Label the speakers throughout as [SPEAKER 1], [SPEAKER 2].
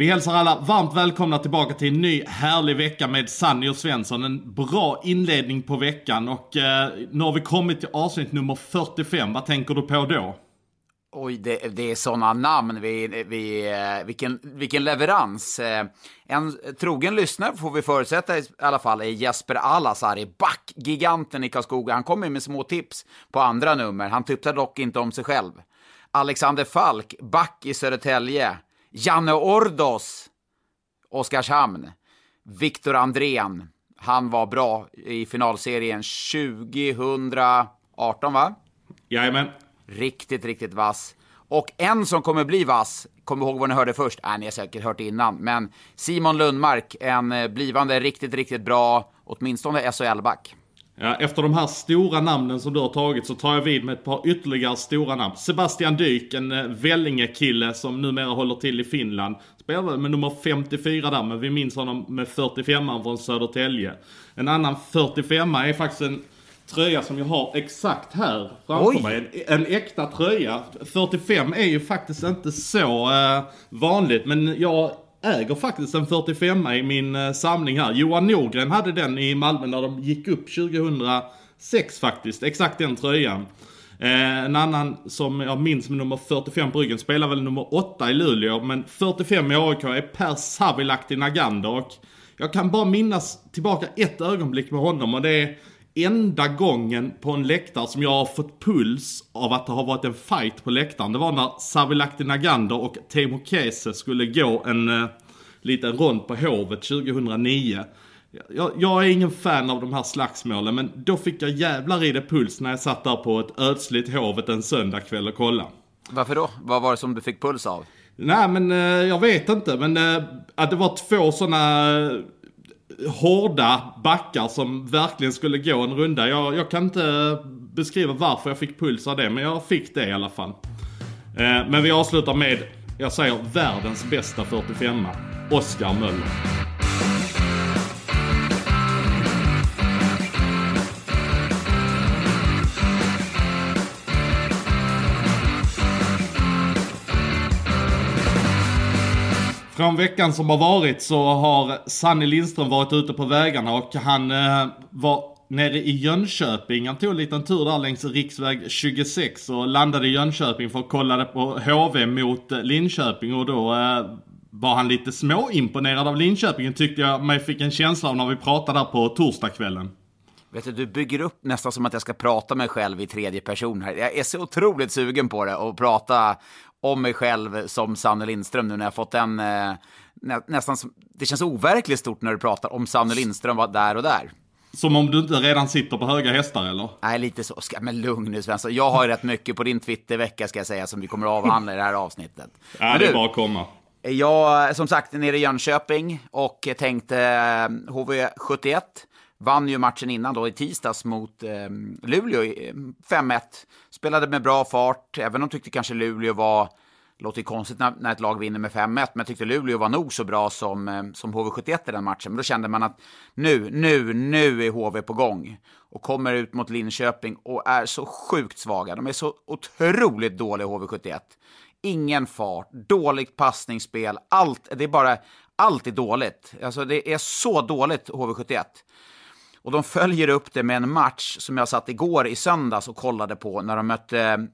[SPEAKER 1] Vi hälsar alla varmt välkomna tillbaka till en ny härlig vecka med Sanny och Svensson. En bra inledning på veckan och eh, nu har vi kommit till avsnitt nummer 45. Vad tänker du på då?
[SPEAKER 2] Oj, det, det är sådana namn. Vi, vi, eh, vilken, vilken leverans. Eh, en trogen lyssnare får vi förutsätta i alla fall är Jesper Alasari, backgiganten i Karlskoga. Han kommer med små tips på andra nummer. Han tipsar dock inte om sig själv. Alexander Falk, back i Södertälje. Janne Ordos, Oskarshamn. Viktor Andrén, han var bra i finalserien 2018, va?
[SPEAKER 1] Jajamän.
[SPEAKER 2] Riktigt, riktigt vass. Och en som kommer bli vass, kom ihåg vad ni hörde först, äh, ni har säkert hört innan, men Simon Lundmark, en blivande riktigt, riktigt bra, åtminstone SHL-back.
[SPEAKER 1] Ja, efter de här stora namnen som du har tagit så tar jag vid med ett par ytterligare stora namn. Sebastian Dyk, en eh, Vellinge-kille som numera håller till i Finland. Spelar med nummer 54 där, men vi minns honom med 45 från Södertälje. En annan 45 är faktiskt en tröja som jag har exakt här framför
[SPEAKER 2] Oj.
[SPEAKER 1] mig. En, en äkta tröja. 45 är ju faktiskt inte så eh, vanligt, men jag äger faktiskt en 45 i min eh, samling här. Johan Norgren hade den i Malmö när de gick upp 2006 faktiskt. Exakt den tröjan. Eh, en annan som jag minns med nummer 45 på ryggen spelar väl nummer 8 i Luleå. Men 45 i AIK är Per Savilahti Nagander. Och jag kan bara minnas tillbaka ett ögonblick med honom och det är enda gången på en läktare som jag har fått puls av att det har varit en fight på läktaren. Det var när Savilahti Nagander och Teemu Kese skulle gå en eh, liten rond på Hovet 2009. Jag, jag är ingen fan av de här slagsmålen men då fick jag jävlar i det puls när jag satt där på ett ödsligt Hovet en söndagkväll och kollade.
[SPEAKER 2] Varför då? Vad var det som du fick puls av?
[SPEAKER 1] Nej men eh, jag vet inte men eh, att det var två sådana eh, hårda backar som verkligen skulle gå en runda. Jag, jag kan inte beskriva varför jag fick puls av det men jag fick det i alla fall. Eh, men vi avslutar med, jag säger världens bästa 45a, Oskar Möller. Från veckan som har varit så har Sanny Lindström varit ute på vägarna och han eh, var nere i Jönköping. Han tog en liten tur där längs riksväg 26 och landade i Jönköping för att kolla på HV mot eh, Linköping och då eh, var han lite småimponerad av Linköping tyckte jag mig fick en känsla av när vi pratade där på torsdagskvällen.
[SPEAKER 2] Vet du, du bygger upp nästan som att jag ska prata mig själv i tredje person här. Jag är så otroligt sugen på det och prata om mig själv som Sanne Lindström nu när jag fått en eh, nä, nästan det känns overkligt stort när du pratar om Sanne Lindström var där och där.
[SPEAKER 1] Som om du inte redan sitter på höga hästar eller?
[SPEAKER 2] Nej, lite så. Ska, men lugn nu Svensson. Jag har ju rätt mycket på din Twittervecka ska jag säga som vi kommer att avhandla i det här avsnittet.
[SPEAKER 1] Ja,
[SPEAKER 2] Men
[SPEAKER 1] det är
[SPEAKER 2] du,
[SPEAKER 1] bara att komma.
[SPEAKER 2] Jag, som sagt, nere i Jönköping och tänkte eh, HV71. Vann ju matchen innan då i tisdags mot eh, Luleå, 5-1. Ehm, Spelade med bra fart, även om de tyckte kanske Luleå var, låter ju konstigt när, när ett lag vinner med 5-1, men jag tyckte Luleå var nog så bra som, eh, som HV71 i den matchen. Men då kände man att nu, nu, nu är HV på gång. Och kommer ut mot Linköping och är så sjukt svaga. De är så otroligt dåliga HV71 ingen fart, dåligt passningsspel, allt, det är bara, allt är dåligt. Alltså det är så dåligt HV71. Och de följer upp det med en match som jag satt igår i söndags och kollade på när de mötte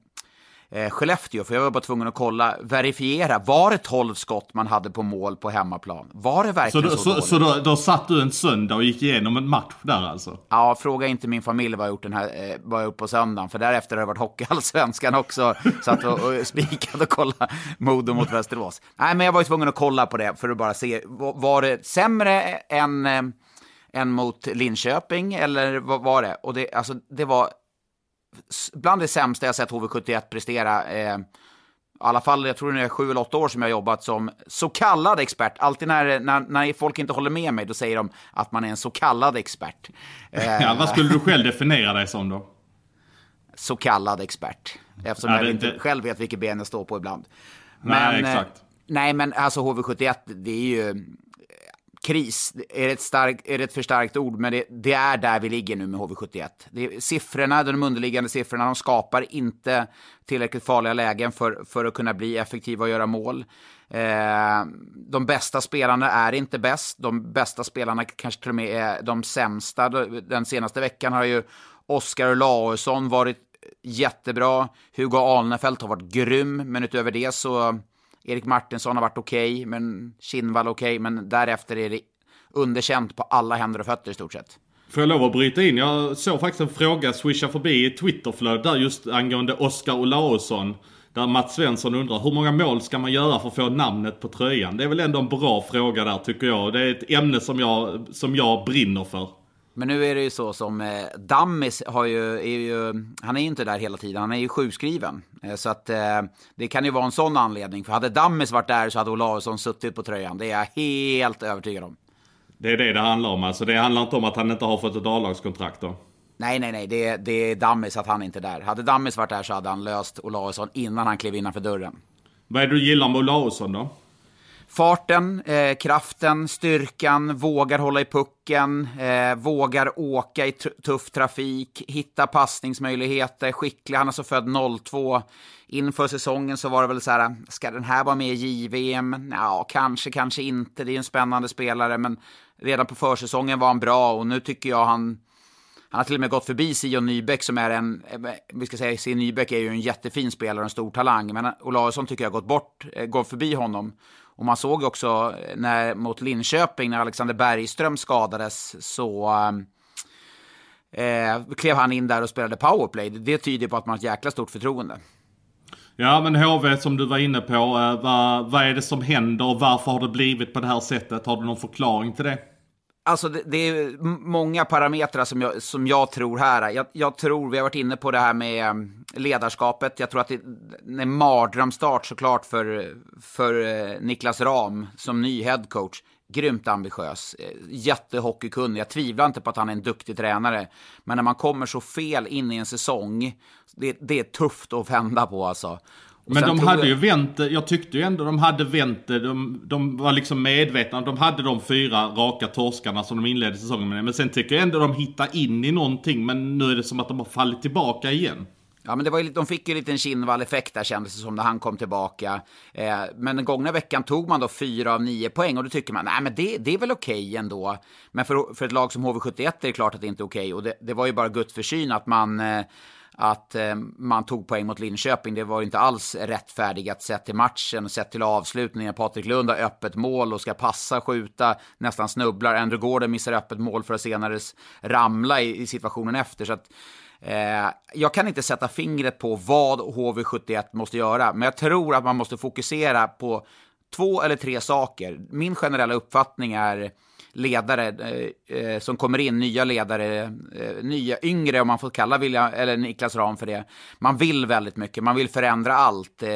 [SPEAKER 2] eh, Skellefteå, för jag var bara tvungen att kolla, verifiera, var det 12 skott man hade på mål på hemmaplan? Var det
[SPEAKER 1] Så,
[SPEAKER 2] verkligen så,
[SPEAKER 1] så,
[SPEAKER 2] dåligt?
[SPEAKER 1] så då, då satt du en söndag och gick igenom en match där alltså?
[SPEAKER 2] Ja, fråga inte min familj vad jag gjort den här, eh, vad jag gjort på söndagen, för därefter har det varit Hockeyallsvenskan också. Satt och, och spikade och kollade Modo mot Västerås. Nej, men jag var ju tvungen att kolla på det för att bara se, var var det sämre än, än mot Linköping, eller vad var det? Och det, alltså, det var bland det sämsta jag sett HV71 prestera. Eh, i alla fall, jag tror det är sju eller åtta år som jag har jobbat som så kallad expert. Alltid när, när, när folk inte håller med mig, då säger de att man är en så kallad expert.
[SPEAKER 1] Ja, vad skulle du själv definiera dig som då?
[SPEAKER 2] Så kallad expert. Eftersom
[SPEAKER 1] Ja,
[SPEAKER 2] jag inte själv vet vilket ben jag står på ibland.
[SPEAKER 1] Nej,
[SPEAKER 2] eh,
[SPEAKER 1] exakt.
[SPEAKER 2] nej, men alltså HV71, det är ju kris. Är det ett, stark, är det ett för starkt ord? Men det, det är där vi ligger nu med HV71. Det siffrorna, de underliggande siffrorna, de skapar inte tillräckligt farliga lägen för, för att kunna bli effektiva och göra mål. Eh, de bästa spelarna är inte bäst. De bästa spelarna kanske till och med är de sämsta. Den senaste veckan har ju Oskar Olausson varit jättebra. Hugo Alnefelt har varit grym, men utöver det så Erik Martinsson har varit okej, men Kinnvall okej, men därefter är det underkänt på alla händer och fötter i stort sett.
[SPEAKER 1] Får jag lov att bryta in? Jag såg faktiskt en fråga swisha förbi i Twitterflödet där just angående Oskar Olausson. Där Mats Svensson undrar hur många mål ska man göra för att få namnet på tröjan? Det är väl ändå en bra fråga där tycker jag. Det är ett ämne som jag, som jag brinner för.
[SPEAKER 2] Men nu är det ju så som eh, Dammis har ju, är ju, han är ju inte där hela tiden, han är ju sjukskriven. Eh, så att eh, det kan ju vara en sån anledning. För hade Dammis varit där så hade Olausson suttit på tröjan, det är jag helt övertygad om.
[SPEAKER 1] Det är det det handlar om alltså. Det handlar inte om att han inte har fått ett A-lagskontrakt då.
[SPEAKER 2] Nej, nej, nej, det, det är Dammis att han inte är där. Hade Dammis varit där så hade han löst Olausson innan han klev innanför dörren.
[SPEAKER 1] Vad är det du gillar med Olausson då?
[SPEAKER 2] Farten, eh, kraften, styrkan, vågar hålla i pucken, eh, vågar åka i tuff trafik, hitta passningsmöjligheter, skicklig. Han är så född 02. Inför säsongen så var det väl så här, ska den här vara med i JVM? Ja, kanske, kanske inte. Det är en spännande spelare, men redan på försäsongen var han bra och nu tycker jag han han har till och med gått förbi Sion Nybeck som är en, eh, vi ska säga Sion Nybeck är ju en jättefin spelare och en stor talang, men Olausson tycker jag har gått bort, eh, gått förbi honom. Och man såg också eh, när, mot Linköping när Alexander Bergström skadades så eh, klev han in där och spelade powerplay. Det tyder på att man har ett jäkla stort förtroende.
[SPEAKER 1] Ja men HV som du var inne på, eh, vad, vad är det som händer och varför har det blivit på det här sättet? Har du någon förklaring till det?
[SPEAKER 2] Alltså det, det är många parametrar som jag, som jag tror här. Jag, jag tror, vi har varit inne på det här med mm, ledarskapet. Jag tror att det är en mardrömstart såklart för, för eh, Niklas Ram som ny headcoach. Grymt ambitiös, eh, jättehockeykunnig. Jag tvivlar inte på att han är en duktig tränare. Men när man kommer så fel in i en säsong, det, det är tufft att vända på alltså.
[SPEAKER 1] Men de hade
[SPEAKER 2] jag-
[SPEAKER 1] ju vänt. Jag tyckte ju ändå de hade vänt det. De, de var liksom medvetna. De hade de fyra raka torskarna som de inledde säsongen med. Men sen tycker jag ändå de hittar in i någonting. Men nu är det som att de har fallit tillbaka igen.
[SPEAKER 2] Ja, men det var ju, de fick ju en liten Kinnvall-effekt där kändes det som när han kom tillbaka. Eh, men den gångna veckan tog man då fyra av nio poäng och då tycker man, nej men det, det är väl okej ändå. Men för, för ett lag som HV71 är det klart att det inte är okej. Och det, det var ju bara Guds försyn att man, eh, att eh, man tog poäng mot Linköping. Det var inte alls rättfärdigat sett till matchen och sett till avslutningen. Patrik Lund har öppet mål och ska passa, skjuta, nästan snubblar. Andrew Gordon missar öppet mål för att senare ramla i, i situationen efter. Så att, Eh, jag kan inte sätta fingret på vad HV71 måste göra, men jag tror att man måste fokusera på två eller tre saker. Min generella uppfattning är ledare eh, eh, som kommer in, nya ledare, eh, nya yngre om man får kalla William, eller Niklas Ram för det. Man vill väldigt mycket, man vill förändra allt, eh,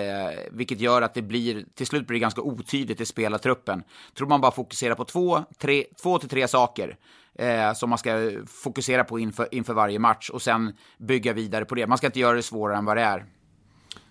[SPEAKER 2] vilket gör att det blir, till slut blir det ganska otydligt i spelartruppen. Tror man bara fokuserar på två, tre, två till tre saker eh, som man ska fokusera på inför, inför varje match och sen bygga vidare på det. Man ska inte göra det svårare än vad det är.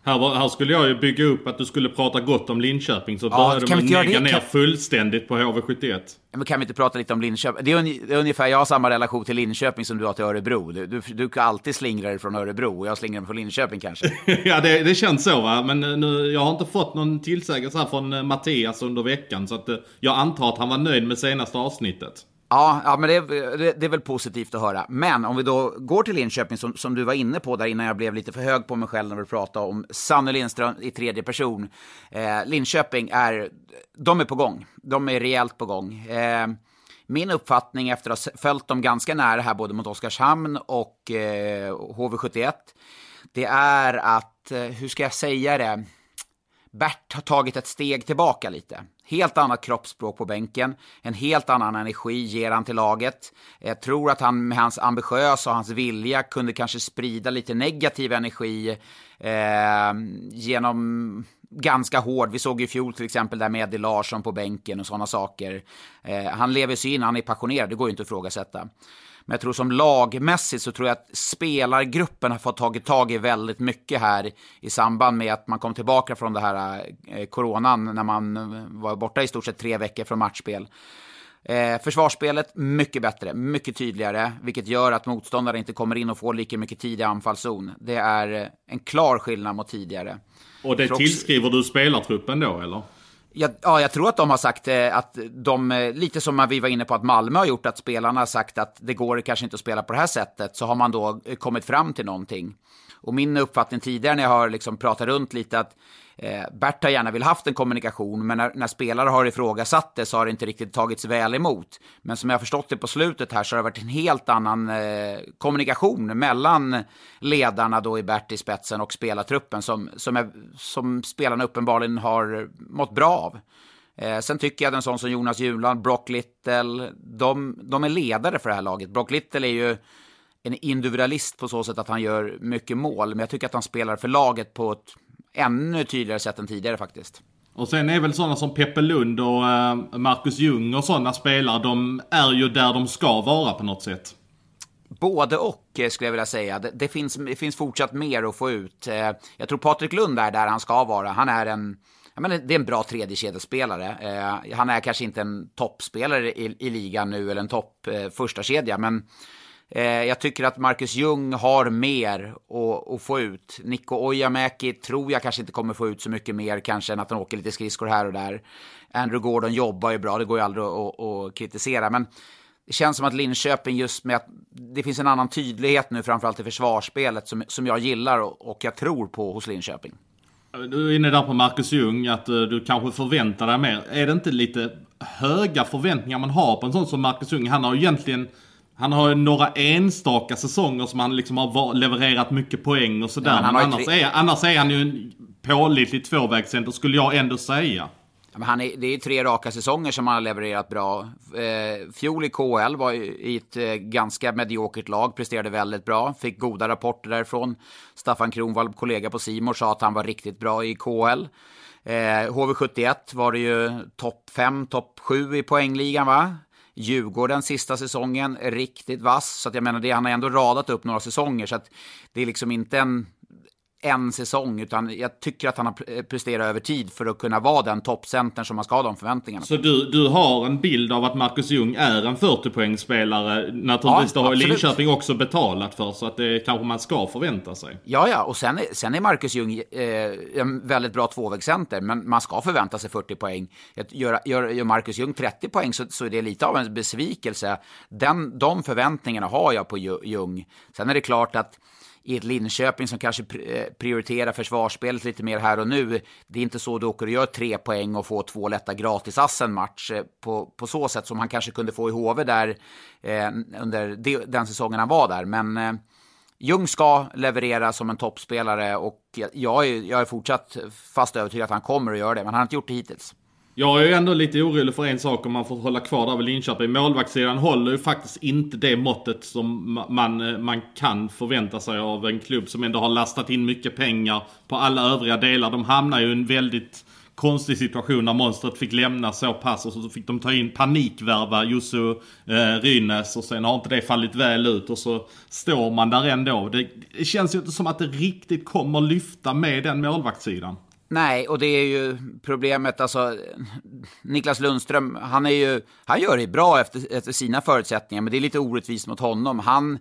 [SPEAKER 1] Här, var, här skulle jag ju bygga upp att du skulle prata gott om Linköping. Så
[SPEAKER 2] Ja,
[SPEAKER 1] började
[SPEAKER 2] kan
[SPEAKER 1] negga
[SPEAKER 2] det?
[SPEAKER 1] ner
[SPEAKER 2] Kan-
[SPEAKER 1] fullständigt på HV71.
[SPEAKER 2] Men kan vi inte prata lite om Linköping? Det är, un- det är ungefär, jag har samma relation till Linköping som du har till Örebro. Du, du, du kan alltid slingra dig från Örebro och jag slingrar mig från Linköping kanske.
[SPEAKER 1] ja, det, det känns så va. Men eh, nu, jag har inte fått någon tillsägelse här från eh, Mattias under veckan. Så att, eh, jag antar att han var nöjd med senaste avsnittet.
[SPEAKER 2] Ja, ja men det, det, det är väl positivt att höra. Men om vi då går till Linköping, som, som du var inne på där innan jag blev lite för hög på mig själv när vi pratade om Sanne Lindström i tredje person. Eh, Linköping är, de är på gång. De är rejält på gång. Eh, min uppfattning efter att ha följt dem ganska nära här både mot Oskarshamn och eh, HV71, det är att, eh, hur ska jag säga det? Bert har tagit ett steg tillbaka lite. Helt annat kroppsspråk på bänken, en helt annan energi ger han till laget. Jag tror att han med hans ambitiösa och hans vilja kunde kanske sprida lite negativ energi eh, genom ganska hård. Vi såg i fjol till exempel där med Eddie Larsson på bänken och sådana saker. Eh, han lever sig in, han är passionerad, det går ju inte att ifrågasätta. Men jag tror som lagmässigt så tror jag att spelargruppen har fått tagit tag i väldigt mycket här i samband med att man kom tillbaka från det här eh, coronan när man var borta i stort sett tre veckor från matchspel. Eh, försvarsspelet mycket bättre, mycket tydligare, vilket gör att motståndare inte kommer in och får lika mycket tid i anfallszon. Det är en klar skillnad mot tidigare.
[SPEAKER 1] Och det tillskriver du spelartruppen då, eller?
[SPEAKER 2] Jag, ja, jag tror att de har sagt eh, att de, eh, lite som vi var inne på att Malmö har gjort, att spelarna har sagt att det går kanske inte att spela på det här sättet, så har man då eh, kommit fram till någonting. Och min uppfattning tidigare när jag har liksom pratat runt lite att eh, Bert har gärna vill haft en kommunikation, men när, när, spelare har ifrågasatt det så har det inte riktigt tagits väl emot. Men som jag har förstått det på slutet här så har det varit en helt annan eh, kommunikation mellan ledarna då i Bert i spetsen och spelartruppen som, som, är, som spelarna uppenbarligen har mått bra av. Eh, sen tycker jag att en sån som Jonas Juland, Brock Little, de, de är ledare för det här laget. Brock Little är ju en individualist på så sätt att han gör mycket mål, men jag tycker att han spelar för laget på ett ännu tydligare sätt än tidigare faktiskt.
[SPEAKER 1] Och sen är väl sådana som Peppe Lund och eh, Marcus Ljung och sådana spelare, de är ju där de ska vara på något sätt.
[SPEAKER 2] Både och eh, skulle jag vilja säga. Det, det, finns, det finns fortsatt mer att få ut. Eh, jag tror Patrik Lund är där han ska vara. Han är en, jag menar, det är en bra tredje kedjespelare. Han är kanske inte en toppspelare i, i ligan nu eller en topp första kedja men Eh, jag tycker att Marcus Ljung har mer att, få ut. Niko Ojamäki tror jag kanske inte kommer få ut så mycket mer kanske än att han åker lite skridskor här och där. Andrew Gordon jobbar ju bra, det går ju aldrig att, att kritisera. Men det känns som att Linköping just med att det finns en annan tydlighet nu framförallt i försvarsspelet som, som jag gillar och, och jag tror på hos Linköping.
[SPEAKER 1] Du är inne där på Marcus Ljung, att eh, du kanske förväntar dig mer. Är det inte lite höga förväntningar man har på en sån som Marcus Ljung? Han har ju egentligen han har ju några enstaka säsonger som han liksom har levererat mycket poäng och sådär. Ja, men annars, tre... är, annars är han ju en pålitlig tvåvägscenter skulle jag ändå säga.
[SPEAKER 2] men han är, det är tre raka säsonger som han har levererat bra. Eh, fjol i KL var i ett eh, ganska mediokert lag, presterade väldigt bra. Fick goda rapporter därifrån. Staffan Kronwall, kollega på Simor, sa att han var riktigt bra i KL. Eh, HV71 var det ju topp 5, topp 7 i poängligan va? Djurgården sista säsongen, riktigt vass. Så att jag menar, det, han har ändå radat upp några säsonger. Så att det är liksom inte en en säsong, utan jag tycker att han har presterat över tid för att kunna vara den toppcentern som man ska ha de förväntningarna.
[SPEAKER 1] Så du, du har en bild av att Marcus Ljung är en 40-poängsspelare? Naturligtvis, ja, det har ju Linköping också betalat för, så att det kanske man ska förvänta sig.
[SPEAKER 2] Ja, ja, och sen, sen är Marcus Ljung eh, en väldigt bra tvåvägscenter, men man ska förvänta sig 40 poäng. Gör, gör, gör Marcus Ljung 30 poäng så, så är det lite av en besvikelse. Den, de förväntningarna har jag på Ljung. Sen är det klart att i ett Linköping som kanske eh, prioriterar försvarsspelet lite mer här och nu. Det är inte så du åker och gör tre poäng och får två lätta gratisass en match eh, på, på så sätt som han kanske kunde få i HV där eh, under de, den säsongen han var där. Men eh, Ljung ska leverera som en toppspelare och jag är, jag är fortsatt fast övertygad att han kommer att göra det, men han har inte gjort det hittills.
[SPEAKER 1] Jag är ju ändå lite orolig för en sak om man får hålla kvar där vid Linköping. Målvaktssidan håller ju faktiskt inte det måttet som man, eh, man kan förvänta sig av en klubb som ändå har lastat in mycket pengar på alla övriga delar. De hamnar ju i en väldigt konstig situation när monstret fick lämna så pass och så fick de ta in panikvärva Jussu eh, Rynäs och sen har inte det fallit väl ut och så står man där ändå. Det, det känns ju inte som att det riktigt kommer lyfta med den målvaktssidan.
[SPEAKER 2] Nej, och det är ju problemet. Alltså, Niklas Lundström, han, är ju, han gör det bra efter, efter sina förutsättningar, men det är lite orättvist mot honom. Han,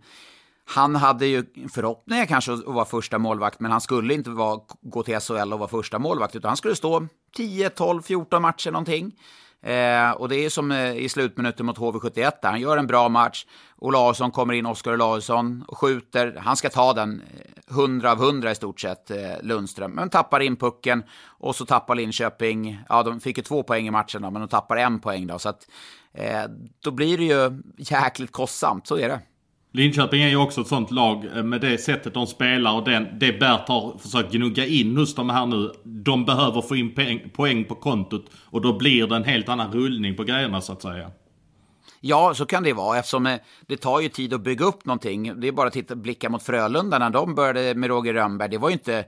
[SPEAKER 2] han hade ju förhoppningar kanske att vara första målvakt, men han skulle inte vara, gå till SHL och vara första målvakt, utan han skulle stå 10, 12, 14 matcher någonting. Eh, och det är som eh, i slutminuten mot HV71 där. Han gör en bra match. Olausson kommer in, Oskar Olausson, och skjuter. Han ska ta den eh, 100 av 100 i stort sett, eh, Lundström. Men tappar in pucken och så tappar Linköping, ja de fick ju två poäng i matchen då, men de tappar en poäng då. Så att, eh, då blir det ju jäkligt kostsamt, så är det.
[SPEAKER 1] Linköping är ju också ett sånt lag eh, med det sättet de spelar och den, det Bert har försökt gnugga in hos de här nu. De behöver få in poäng, poäng på kontot och då blir det en helt annan rullning på grejerna så att säga.
[SPEAKER 2] Ja, så kan det vara eftersom eh, det tar ju tid att bygga upp någonting. Det är bara att titta, blicka mot Frölunda när de började med Roger Rönnberg. Det var ju inte,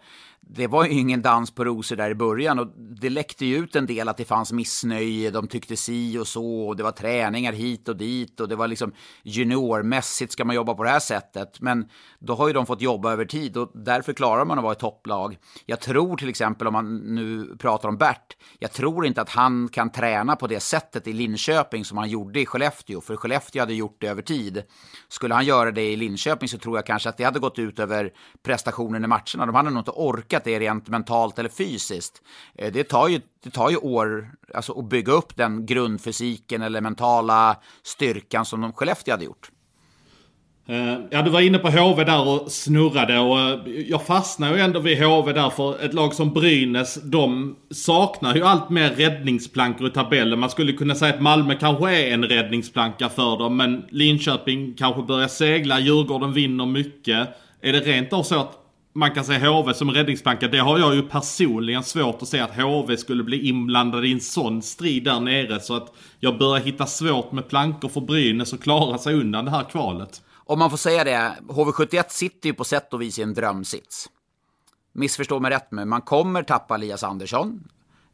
[SPEAKER 2] det var ju ingen dans på rosor där i början och det läckte ju ut en del att det fanns missnöje, de tyckte si och så och det var träningar hit och dit och det var liksom juniormässigt ska man jobba på det här sättet. Men då har ju de fått jobba över tid och därför klarar man att vara ett topplag. Jag tror till exempel om man nu pratar om Bert, jag tror inte att han kan träna på det sättet i Linköping som han gjorde i Skellefteå, för Skellefteå hade gjort det över tid. Skulle han göra det i Linköping så tror jag kanske att det hade gått ut över prestationen i matcherna. De hade nog inte orkat det är rent mentalt eller fysiskt. Eh, det tar ju, det tar ju år alltså, att bygga upp den grundfysiken eller mentala styrkan som de Skellefteå hade gjort.
[SPEAKER 1] Eh, ja, du var inne på HV där och snurrade och eh, jag fastnar ju ändå vid HV där för ett lag som Brynäs, de saknar ju allt mer räddningsplankor i tabellen. Man skulle kunna säga att Malmö kanske är en räddningsplanka för dem, men Linköping kanske börjar segla, Djurgården vinner mycket. Är det rent av så att man kan säga HV som räddningsplanka. Det har jag ju personligen svårt att se att HV skulle bli inblandad i en sån strid där nere. Så att jag börjar hitta svårt med plankor för Brynäs att klara sig undan det här kvalet.
[SPEAKER 2] Om man får säga det, HV71 sitter ju på sätt och vis i en drömsits. Missförstå mig rätt men man kommer tappa Elias Andersson.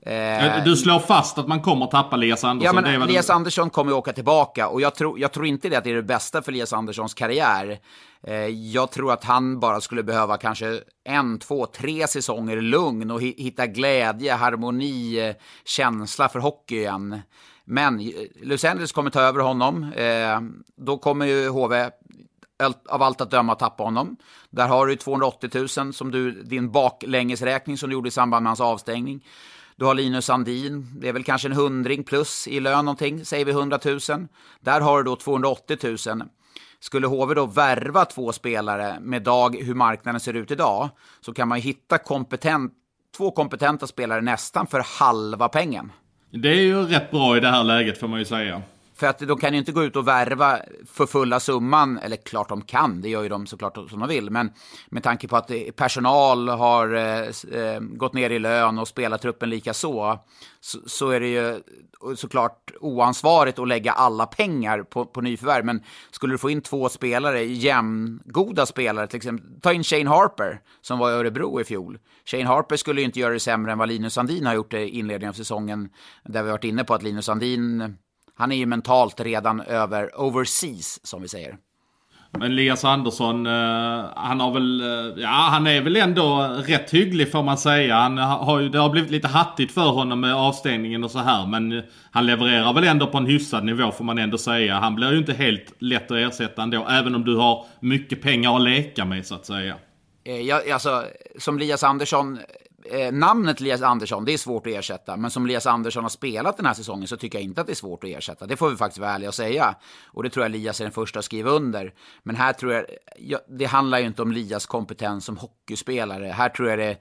[SPEAKER 1] Eh, du slår fast att man kommer tappa Elias Andersson?
[SPEAKER 2] Ja, men Elias du... Andersson kommer ju åka tillbaka och jag tror, jag tror inte det att det är det bästa för Elias Anderssons karriär. Eh, jag tror att han bara skulle behöva kanske en, två, tre säsonger lugn och hitta glädje, harmoni, eh, känsla för hockey igen. Men Los Angeles kommer ta över honom. Då kommer ju HV av allt att döma tappa honom. Där har du 280 000 som du, din baklängesräkning som du gjorde i samband med hans avstängning. Du har Linus Sandin, det är väl kanske en hundring plus i lön någonting, säger vi 100 000. Där har du då 280 000. Skulle HV då värva två spelare med dag hur marknaden ser ut idag så kan man hitta kompetent, två kompetenta spelare nästan för halva pengen.
[SPEAKER 1] Det är ju rätt bra i det här läget får man ju säga.
[SPEAKER 2] För att de kan ju inte gå ut och värva för fulla summan, eller klart de kan, det gör ju de såklart som de vill, men med tanke på att personal har eh, eh, gått ner i lön och spelartruppen lika så, så, är det ju såklart oansvarigt att lägga alla pengar på, på nyförvärv. Men skulle du få in två spelare, jämngoda spelare, till exempel, ta in Shane Harper som var i Örebro i fjol. Shane Harper skulle ju inte göra det sämre än vad Linus Sandin har gjort i inledningen av säsongen, där vi har varit inne på att Linus Sandin han är ju mentalt redan över overseas, som vi säger.
[SPEAKER 1] Men Elias Andersson, uh, han har väl, uh, ja han är väl ändå rätt hygglig får man säga. Han har ju, det har blivit lite hattigt för honom med avstängningen och så här. Men han levererar väl ändå på en hyfsad nivå får man ändå säga. Han blir ju inte helt lätt att ersätta ändå. Även om du har mycket pengar att leka med så att säga.
[SPEAKER 2] Eh, ja, alltså, som Elias Andersson eh, namnet Elias Andersson, det är svårt att ersätta. Men som Elias Andersson har spelat den här säsongen så tycker jag inte att det är svårt att ersätta. Det får vi faktiskt vara ärliga och säga. Och det tror jag Elias är den första att skriva under. Men här tror jag, ja, det handlar ju inte om Elias kompetens som hockeyspelare. Här tror jag det,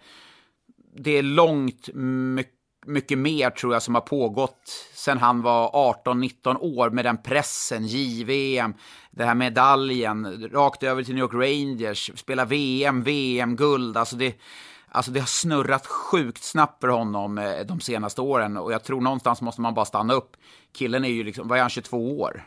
[SPEAKER 2] det är långt mycket mycket mer tror jag som har pågått sen han var 18-19 år med den pressen, JVM, den här medaljen, rakt över till New York Rangers, spela VM, VM-guld, alltså det, Alltså det har snurrat sjukt snabbt för honom eh, de senaste åren och jag tror någonstans måste man bara stanna upp. Killen är ju liksom, vad är han, 22 år?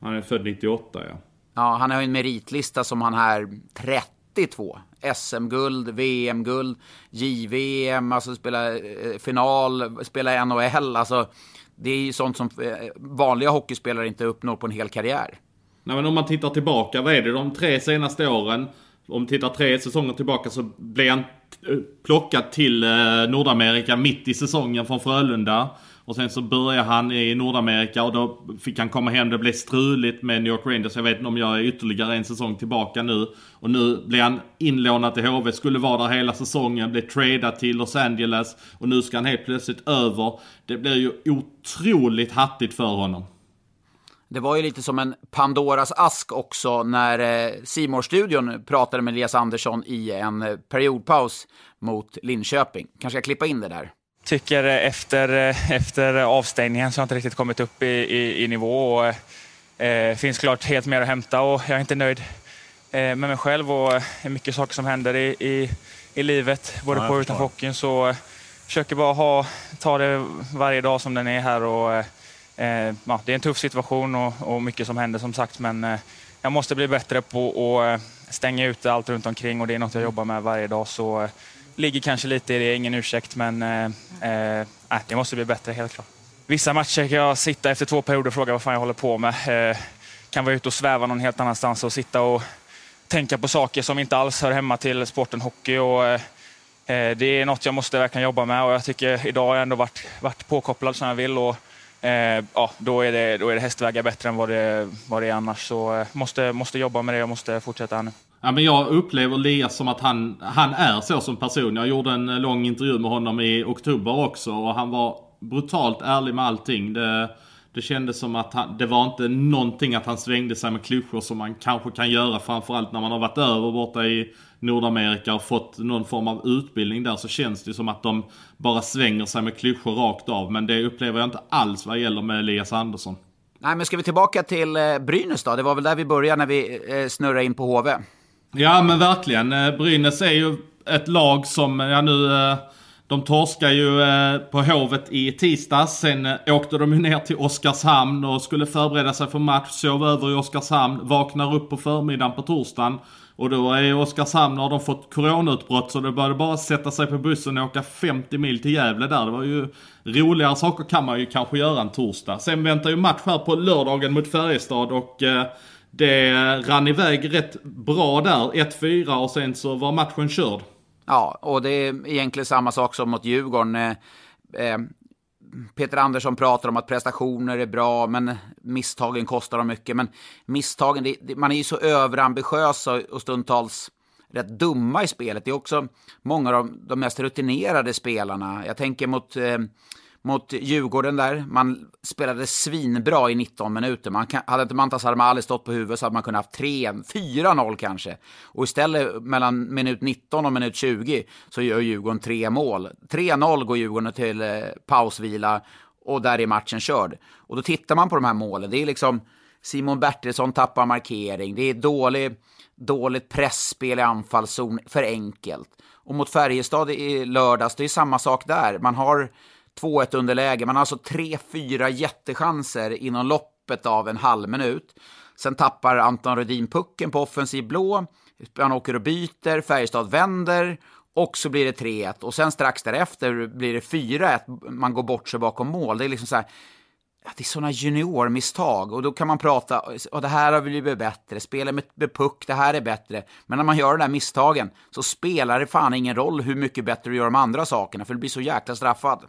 [SPEAKER 1] Han är född 98 ja.
[SPEAKER 2] Ja, han har ju en meritlista som han här 32. SM-guld, VM-guld, JVM, alltså spela eh, final, spela NHL, alltså det är ju sånt som eh, vanliga hockeyspelare inte uppnår på en hel karriär.
[SPEAKER 1] Nej men om man tittar tillbaka, vad är det de tre senaste åren? Om tittar tre säsonger tillbaka så blev han eh, plockad till eh, Nordamerika mitt i säsongen från Frölunda. Och sen så började han i Nordamerika och då fick han komma hem. Det blev struligt med New York Rangers. Jag vet inte om jag är ytterligare en säsong tillbaka nu. Och nu blir han inlånad till HV. Skulle vara där hela säsongen. Blev tradad till Los Angeles. Och nu ska han helt plötsligt över. Det blir ju otroligt hattigt för honom.
[SPEAKER 2] Det var ju lite som en Pandoras ask också när simor studion pratade med Elias Andersson i en eh, periodpaus mot Linköping. Kanske jag klippa in det där.
[SPEAKER 3] Tycker efter, eh, efter avstängningen så har jag inte riktigt kommit upp i, i, i nivå. Och, eh, finns klart helt mer att hämta och jag är inte nöjd eh, med mig själv och det är mycket saker som händer i, i, i livet, både ja, på och utanför hockeyn. Så eh, försöker bara ha, ta det varje dag som den är här och Eh, Eh, ja, det är en tuff situation och, och, mycket som händer som sagt, men eh, jag måste bli bättre på att eh, stänga ute allt runt omkring och det är något jag jobbar med varje dag. Så eh, ligger kanske lite i det, ingen ursäkt, men eh, eh, det måste bli bättre helt klart. Vissa matcher kan jag sitta efter två perioder och fråga vad fan jag håller på med. Eh, kan vara ute och sväva någon helt annanstans och sitta och tänka på saker som inte alls hör hemma till sporten hockey. Och, eh, det är något jag måste verkligen jobba med och jag tycker idag har jag ändå varit, varit påkopplad som jag vill. Och, eh, ja, då, är det, då är det hästvägar bättre än vad det, vad det är annars. Så eh, måste, måste jobba med det och måste fortsätta här nu.
[SPEAKER 1] Ja, men jag upplever Elias som att han, han är så som person. Jag gjorde en eh, lång intervju med honom i oktober också och han var brutalt ärlig med allting. Det, det kändes som att han, det var inte någonting att han svängde sig med klyschor som man kanske kan göra framförallt när man har varit över borta i Nordamerika och fått någon form av utbildning där så känns det som att de bara svänger sig med klyschor rakt av. Men det upplever jag inte alls vad gäller med Elias Andersson.
[SPEAKER 2] Nej, men ska vi tillbaka till eh, Brynäs då? Det var väl där vi började när vi eh, snurrade in på HV.
[SPEAKER 1] Ja, men verkligen. Eh, Brynäs är ju ett lag som, ja nu de torskar ju eh, på Hovet i tisdags. Sen eh, åkte de ju ner till Oskarshamn och skulle förbereda sig för match. Sov över i Oskarshamn. Vaknar upp på förmiddagen på torsdagen. Och då är Oskarshamn, har de fått coronautbrott så det började bara sätta sig på bussen och åka 50 mil till Gävle där. Det var ju roligare saker kan man ju kanske göra en torsdag. Sen väntar ju match här på lördagen mot Färjestad och eh, det rann iväg rätt bra där. 1-4 och sen så var matchen körd.
[SPEAKER 2] Ja, och det är egentligen samma sak som mot Djurgården. Eh, eh, Peter Andersson pratar om att prestationer är bra, men misstagen kostar dem mycket. Men misstagen, det, det, man är ju så överambitiös och, och stundtals rätt dumma i spelet. Det är också många av de, de mest rutinerade spelarna. Jag tänker mot eh, mot Djurgården där. Man spelade svinbra i 19 minuter. Man kan, hade inte Mantas Armali stått på huvudet så hade man kunnat haft 3, 4-0 kanske. Och istället mellan minut 19 och minut 20 så gör Djurgården tre mål. 3-0 går Djurgården till eh, pausvila och där är matchen körd. Och då tittar man på de här målen. Det är liksom Simon Bertilsson tappar markering. Det är dålig, dåligt pressspel i anfallszon, för enkelt. Och mot Färjestad i lördags, det är samma sak där. Man har 2-1 underläge. Man har alltså 3-4 jättechanser inom loppet av en halv minut. Sen tappar Anton Rudin pucken på offensiv blå. Han åker och byter, Färjestad vänder och så blir det 3-1. Och sen strax därefter blir det 4-1. Man går bort sig bakom mål. Det är liksom så här, det är sådana juniormisstag och då kan man prata, och det här har blivit bättre, spela med, med puck, det här är bättre. Men när man gör de där misstagen så spelar det fan ingen roll hur mycket bättre du gör de andra sakerna, för du blir så jäkla straffad.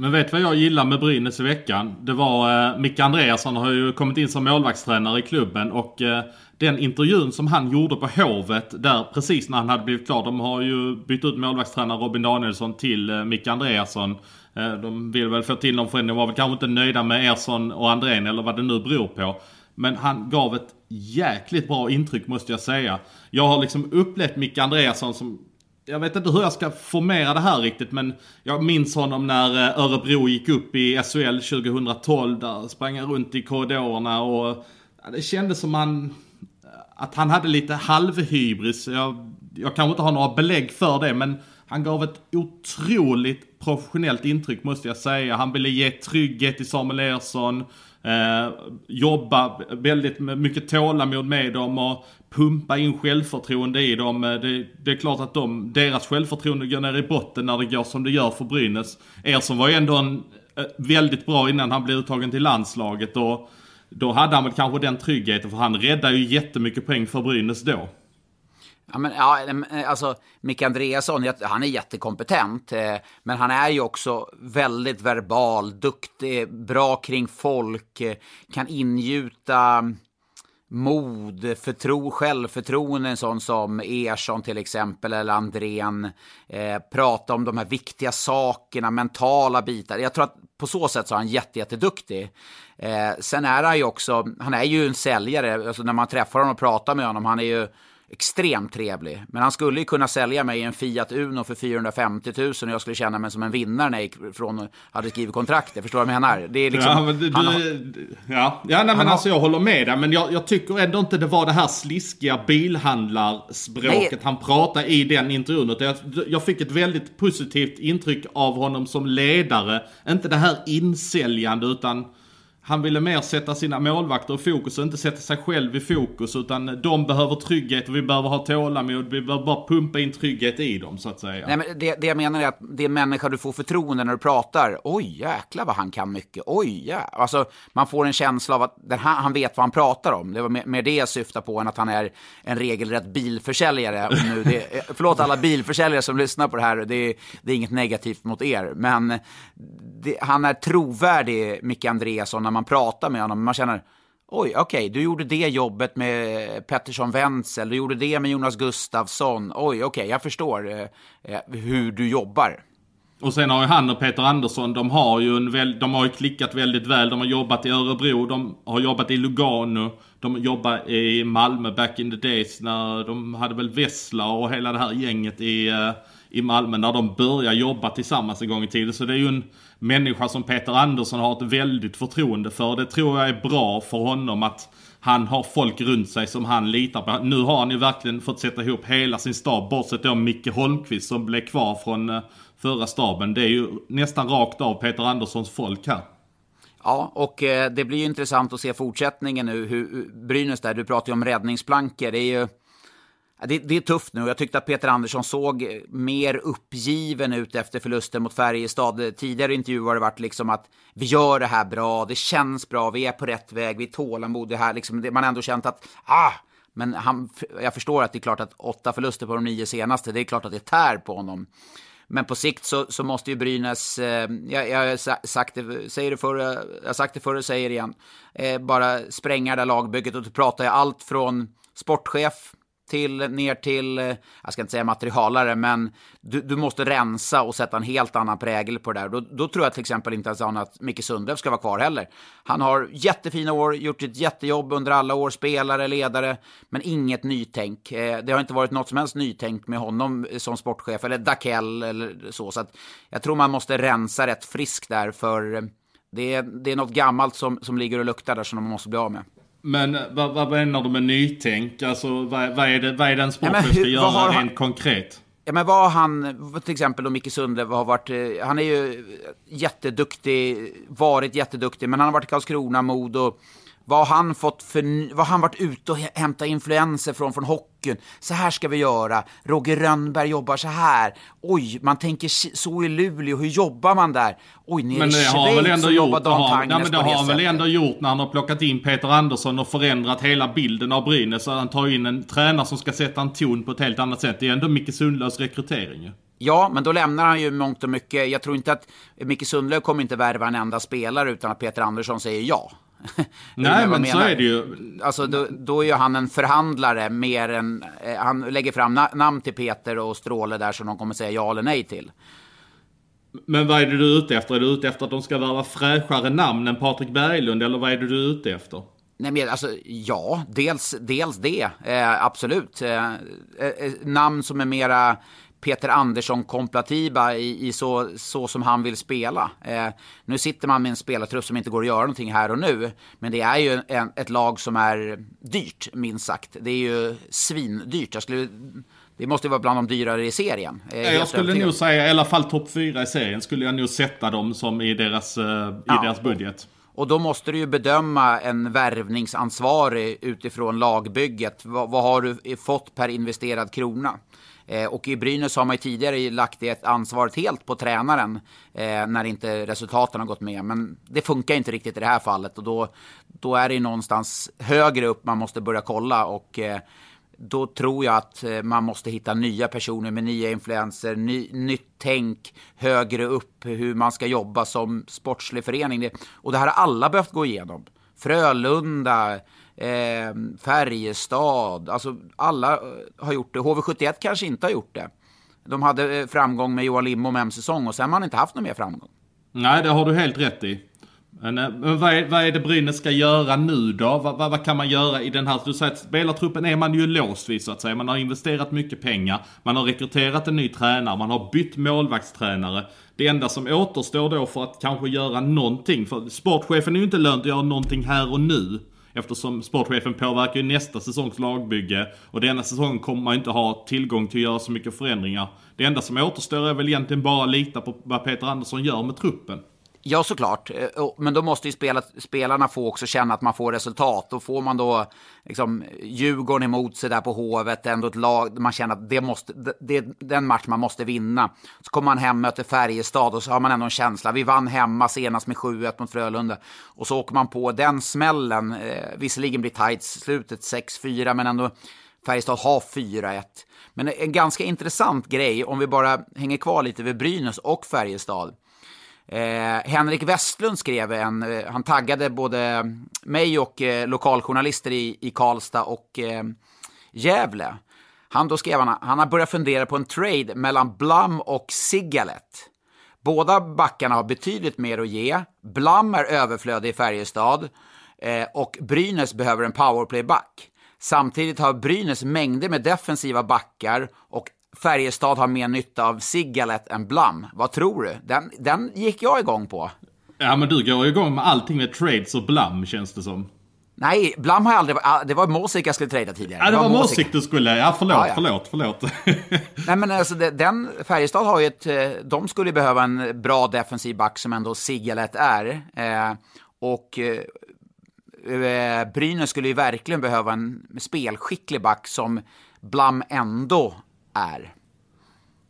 [SPEAKER 1] Men vet du vad jag gillar med Brynäs i veckan? Det var eh, Micke Andreasson har ju kommit in som målvaktstränare i klubben och eh, den intervjun som han gjorde på Hovet där precis när han hade blivit klar. De har ju bytt ut målvaktstränare Robin Danielsson till eh, Micke Andreasson. Eh, de vill väl få till någon förändring. De var väl kanske inte nöjda med Ersson och Andrén eller vad det nu beror på. Men han gav ett jäkligt bra intryck måste jag säga. Jag har liksom upplevt Micke Andreasson som jag vet inte hur jag ska formera det här riktigt men jag minns honom när eh, Örebro gick upp i SHL 2012. Där sprang han runt i korridorerna och det kändes som han, eh, att han hade lite halvhybris. Jag, jag kanske inte har några belägg för det men han gav ett otroligt professionellt intryck måste jag säga. Han ville ge trygghet till Samuel Ersson. Eh, jobba väldigt mycket tålamod med dem och pumpa in självförtroende i dem. Eh, det, det, är klart att de, deras självförtroende går ner i botten när det går som det gör för Brynäs. Ersson var ju ändå en, eh, väldigt bra innan han blev uttagen till landslaget och då hade han väl kanske den tryggheten för han räddade ju jättemycket poäng för Brynäs då.
[SPEAKER 2] Ja, men, ja, eh, alltså, Micke Andreasson, han är jättekompetent, eh, men han är ju också väldigt verbal, duktig, bra kring folk, kan ingjuta mod, förtro, självförtroende, en sån som Ersson till exempel, eller Andrén, eh, prata om de här viktiga sakerna, mentala bitar. Jag tror att på så sätt så är han jätteduktig. Eh, sen är han ju också, han är ju en säljare, alltså när man träffar honom och pratar med honom, han är ju extremt trevlig. Men han skulle ju kunna sälja mig en Fiat Uno för 450 000 och jag skulle känna mig som en vinnare när jag gick från och hade skrivit kontraktet. Förstår du vad jag menar? Det är liksom,
[SPEAKER 1] ja, men du, han ja. ja nej, men alltså jag håller med dig. Men jag, jag, tycker ändå inte det var det här sliskiga bilhandlarspråket nej. han pratade i den intervjun. Jag, jag fick ett väldigt positivt intryck av honom som ledare. Inte det här insäljande utan han ville mer sätta sina målvakter i fokus och inte sätta sig själv i fokus. Utan de behöver trygghet och vi behöver ha tålamod. Vi behöver bara pumpa in trygghet i dem så att säga.
[SPEAKER 2] Nej, men det, det jag menar är att det är en människa du får förtroende när du pratar. Oj, jäklar vad han kan mycket. Oj, ja. Alltså, man får en känsla av att den här, han vet vad han pratar om. Det var mer, mer det jag syftar på än att han är en regelrätt bilförsäljare. Och nu det, eh, förlåt alla bilförsäljare som lyssnar på det här. Det, det är inget negativt mot er. Men det, han är trovärdig, Micke Andreasson, när man man pratar med honom. Man känner, oj, okej, okay, du gjorde det jobbet med Pettersson Wenzel, du gjorde det med Jonas Gustafsson. Oj, okej, okay, jag förstår eh, eh, hur du jobbar.
[SPEAKER 1] Och sen har ju han och Peter Andersson, de har ju, en väl, de har ju klickat väldigt väl. De har jobbat i Örebro, de har jobbat i Lugano, de jobbar i Malmö back in the days när de hade väl Vessla och hela det här gänget i, eh, i Malmö när de började jobba tillsammans en gång i tiden. Så det är ju en människa som Peter Andersson har ett väldigt förtroende för. Det tror jag är bra för honom att han har folk runt sig som han litar på. Nu har han ju verkligen fått sätta ihop hela sin stab, bortsett då Micke Holmqvist som blev kvar från eh, förra staben. Det är ju nästan rakt av Peter Anderssons folk här.
[SPEAKER 2] Ja, och eh, det blir ju intressant att se fortsättningen nu. Hur, Brynäs där, du pratar ju om räddningsplankor. Det är ju det, det, är tufft nu. Jag tyckte att Peter Andersson såg mer uppgiven ut efter förlusten mot Färjestad. Tidigare intervjuer har det varit liksom att vi gör det här bra, det känns bra, vi är på rätt väg, vi är tålamod. Det här liksom, det, man har ändå känt att, ah, men han, jag förstår att det är klart att åtta förluster på de nio senaste, det är klart att det tär på honom. Men på sikt så, så måste ju Brynäs, eh, jag, jag har sagt det, säger det förr, jag har sagt det förr och säger det igen, eh, bara spränga det där lagbygget och då pratar jag allt från sportchef, till, ner till, eh, jag ska inte säga materialare, men du, du måste rensa och sätta en helt annan prägel på det där. Då, då tror jag till exempel inte ens att Micke Sundlöv ska vara kvar heller. Han har jättefina år, gjort ett jättejobb under alla år, spelare, ledare, men inget nytänk. Eh, det har inte varit något som helst nytänk med honom eh, som sportchef, eller Dakell eller så. Så att jag tror man måste rensa rätt friskt där, för det är, det är något gammalt som, som ligger och luktar där som de måste bli av med.
[SPEAKER 1] Men vad, vad menar du med nytänk? Alltså vad, vad, är, det, vad är det en sportchef ska göra han, rent konkret?
[SPEAKER 2] Ja men vad han, till exempel då Micke Sundlöv har varit, eh, han är ju jätteduktig, varit jätteduktig, men han har varit i Karlskrona, Modo, vad har han fått för, vad han varit ute och hämtat influenser från, från hockeyn? Så här ska vi göra. Roger Rönnberg jobbar så här. Oj, man tänker så i Luleå. Hur jobbar man där? Oj, nere
[SPEAKER 1] men
[SPEAKER 2] i Schweiz så jobbar Dan
[SPEAKER 1] har,
[SPEAKER 2] Tangnes
[SPEAKER 1] nej, men det har han väl ändå gjort när han har plockat in Peter Andersson och förändrat hela bilden av Brynäs. Så han tar in en tränare som ska sätta en ton på ett helt annat sätt. Det är ändå Micke Sundlös rekrytering
[SPEAKER 2] Ja, men då lämnar han ju mångt och mycket. Jag tror inte att Micke Sundlöv kommer inte värva en enda spelare utan att Peter Andersson säger ja.
[SPEAKER 1] Nej, men så är det ju.
[SPEAKER 2] Alltså, då, då är ju han en förhandlare mer än... Eh, han lägger fram na namn till Peter och Stråle där som de kommer säga ja eller nej till.
[SPEAKER 1] Men vad är det du är ute efter? Är du ute efter att de ska vara fräschare namn än Patrik Berglund, eller vad är det du är ute efter?
[SPEAKER 2] Nej, men alltså, ja, dels, dels det, eh, absolut. Eh, eh, eh namn som är mera Peter Andersson-kompatibla i, i, så, så som han vill spela. Eh, nu sitter man med en spelartrupp som inte går att göra någonting här och nu. Men det är ju en, ett lag som är dyrt, minst sagt. Det är ju svindyrt. Jag skulle, det måste ju vara bland de dyrare i serien.
[SPEAKER 1] Jag, jag skulle nog säga, i alla fall topp fyra i serien, skulle jag nog sätta dem som i deras, uh, i ja, deras budget.
[SPEAKER 2] Och då måste du ju bedöma en värvningsansvarig utifrån lagbygget. Vad, vad har du fått per investerad krona? Eh, och i Brynäs har man ju tidigare lagt det ansvaret helt på tränaren eh, när inte resultaten har gått med. Men det funkar inte riktigt i det här fallet och då, då är det ju någonstans högre upp man måste börja kolla och eh, då tror jag att eh, man måste hitta nya personer med nya influenser, ny, nytt tänk högre upp, hur man ska jobba som sportslig förening. Och det här har alla behövt gå igenom. Frölunda, eh, Färjestad, alltså alla eh, har gjort det. HV71 kanske inte har gjort det. De hade eh, framgång med Johan Lindbom en säsong och sen har man inte haft någon mer framgång.
[SPEAKER 1] Nej, det har du helt rätt i. Men, eh, men vad, är, vad är det Brynäs ska göra nu då? Vad, vad, vad, kan man göra i den här... Du säger att spelartruppen är man ju låst vid så att säga. Man har investerat mycket pengar. Man har rekryterat en ny tränare. Man har bytt målvaktstränare. Det enda som återstår då för att kanske göra någonting. För sportchefen är ju inte lönt att göra någonting här och nu. Eftersom sportchefen påverkar ju nästa säsongs lagbygge. Och denna säsong kommer man inte ha tillgång till att göra så mycket förändringar. Det enda som återstår är väl egentligen bara att lita på vad Peter Andersson gör med truppen.
[SPEAKER 2] Ja, såklart. Eh, men då måste ju spelarna få också känna att man får resultat. Då får man då liksom, Djurgården emot sig där på Hovet, ändå ett lag man känner att det måste, det är den match man måste vinna. Så kommer man hem, möter Färjestad och så har man ändå en känsla. Vi vann hemma senast med 7-1 mot Frölunda. Och så åker man på den smällen. Eh, visserligen blir tajt slutet 6-4, men ändå Färjestad har 4-1. Men en ganska intressant grej, om vi bara hänger kvar lite vid Brynäs och Färjestad. Eh, Henrik Westlund skrev en, eh, han taggade både mig och eh, lokaljournalister i, i Karlstad och eh, Gävle. Han, då skrev han, han har börjat fundera på en trade mellan Blum och Sigalet. Båda backarna har betydligt mer att ge. Blum är överflödig i Färjestad eh, och Brynäs behöver en powerplayback. Samtidigt har Brynäs mängder med defensiva backar och Färjestad har mer nytta av Sigalet än Blum. Vad tror du? Den, den gick jag igång på.
[SPEAKER 1] Ja, men du går igång med allting med trades och Blum, känns det som.
[SPEAKER 2] Nej, Blum har jag aldrig... Ah, det var Måsik jag skulle trada tidigare.
[SPEAKER 1] Ja, det, var, Måsik du skulle... Ja, förlåt, ja, ja. förlåt, förlåt.
[SPEAKER 2] Nej, men alltså den... Färjestad har ju ett... Eh, de skulle behöva en bra defensiv back som ändå Sigalet är. Eh, och eh, Brynäs skulle ju verkligen behöva en spelskicklig back som Blum ändå är.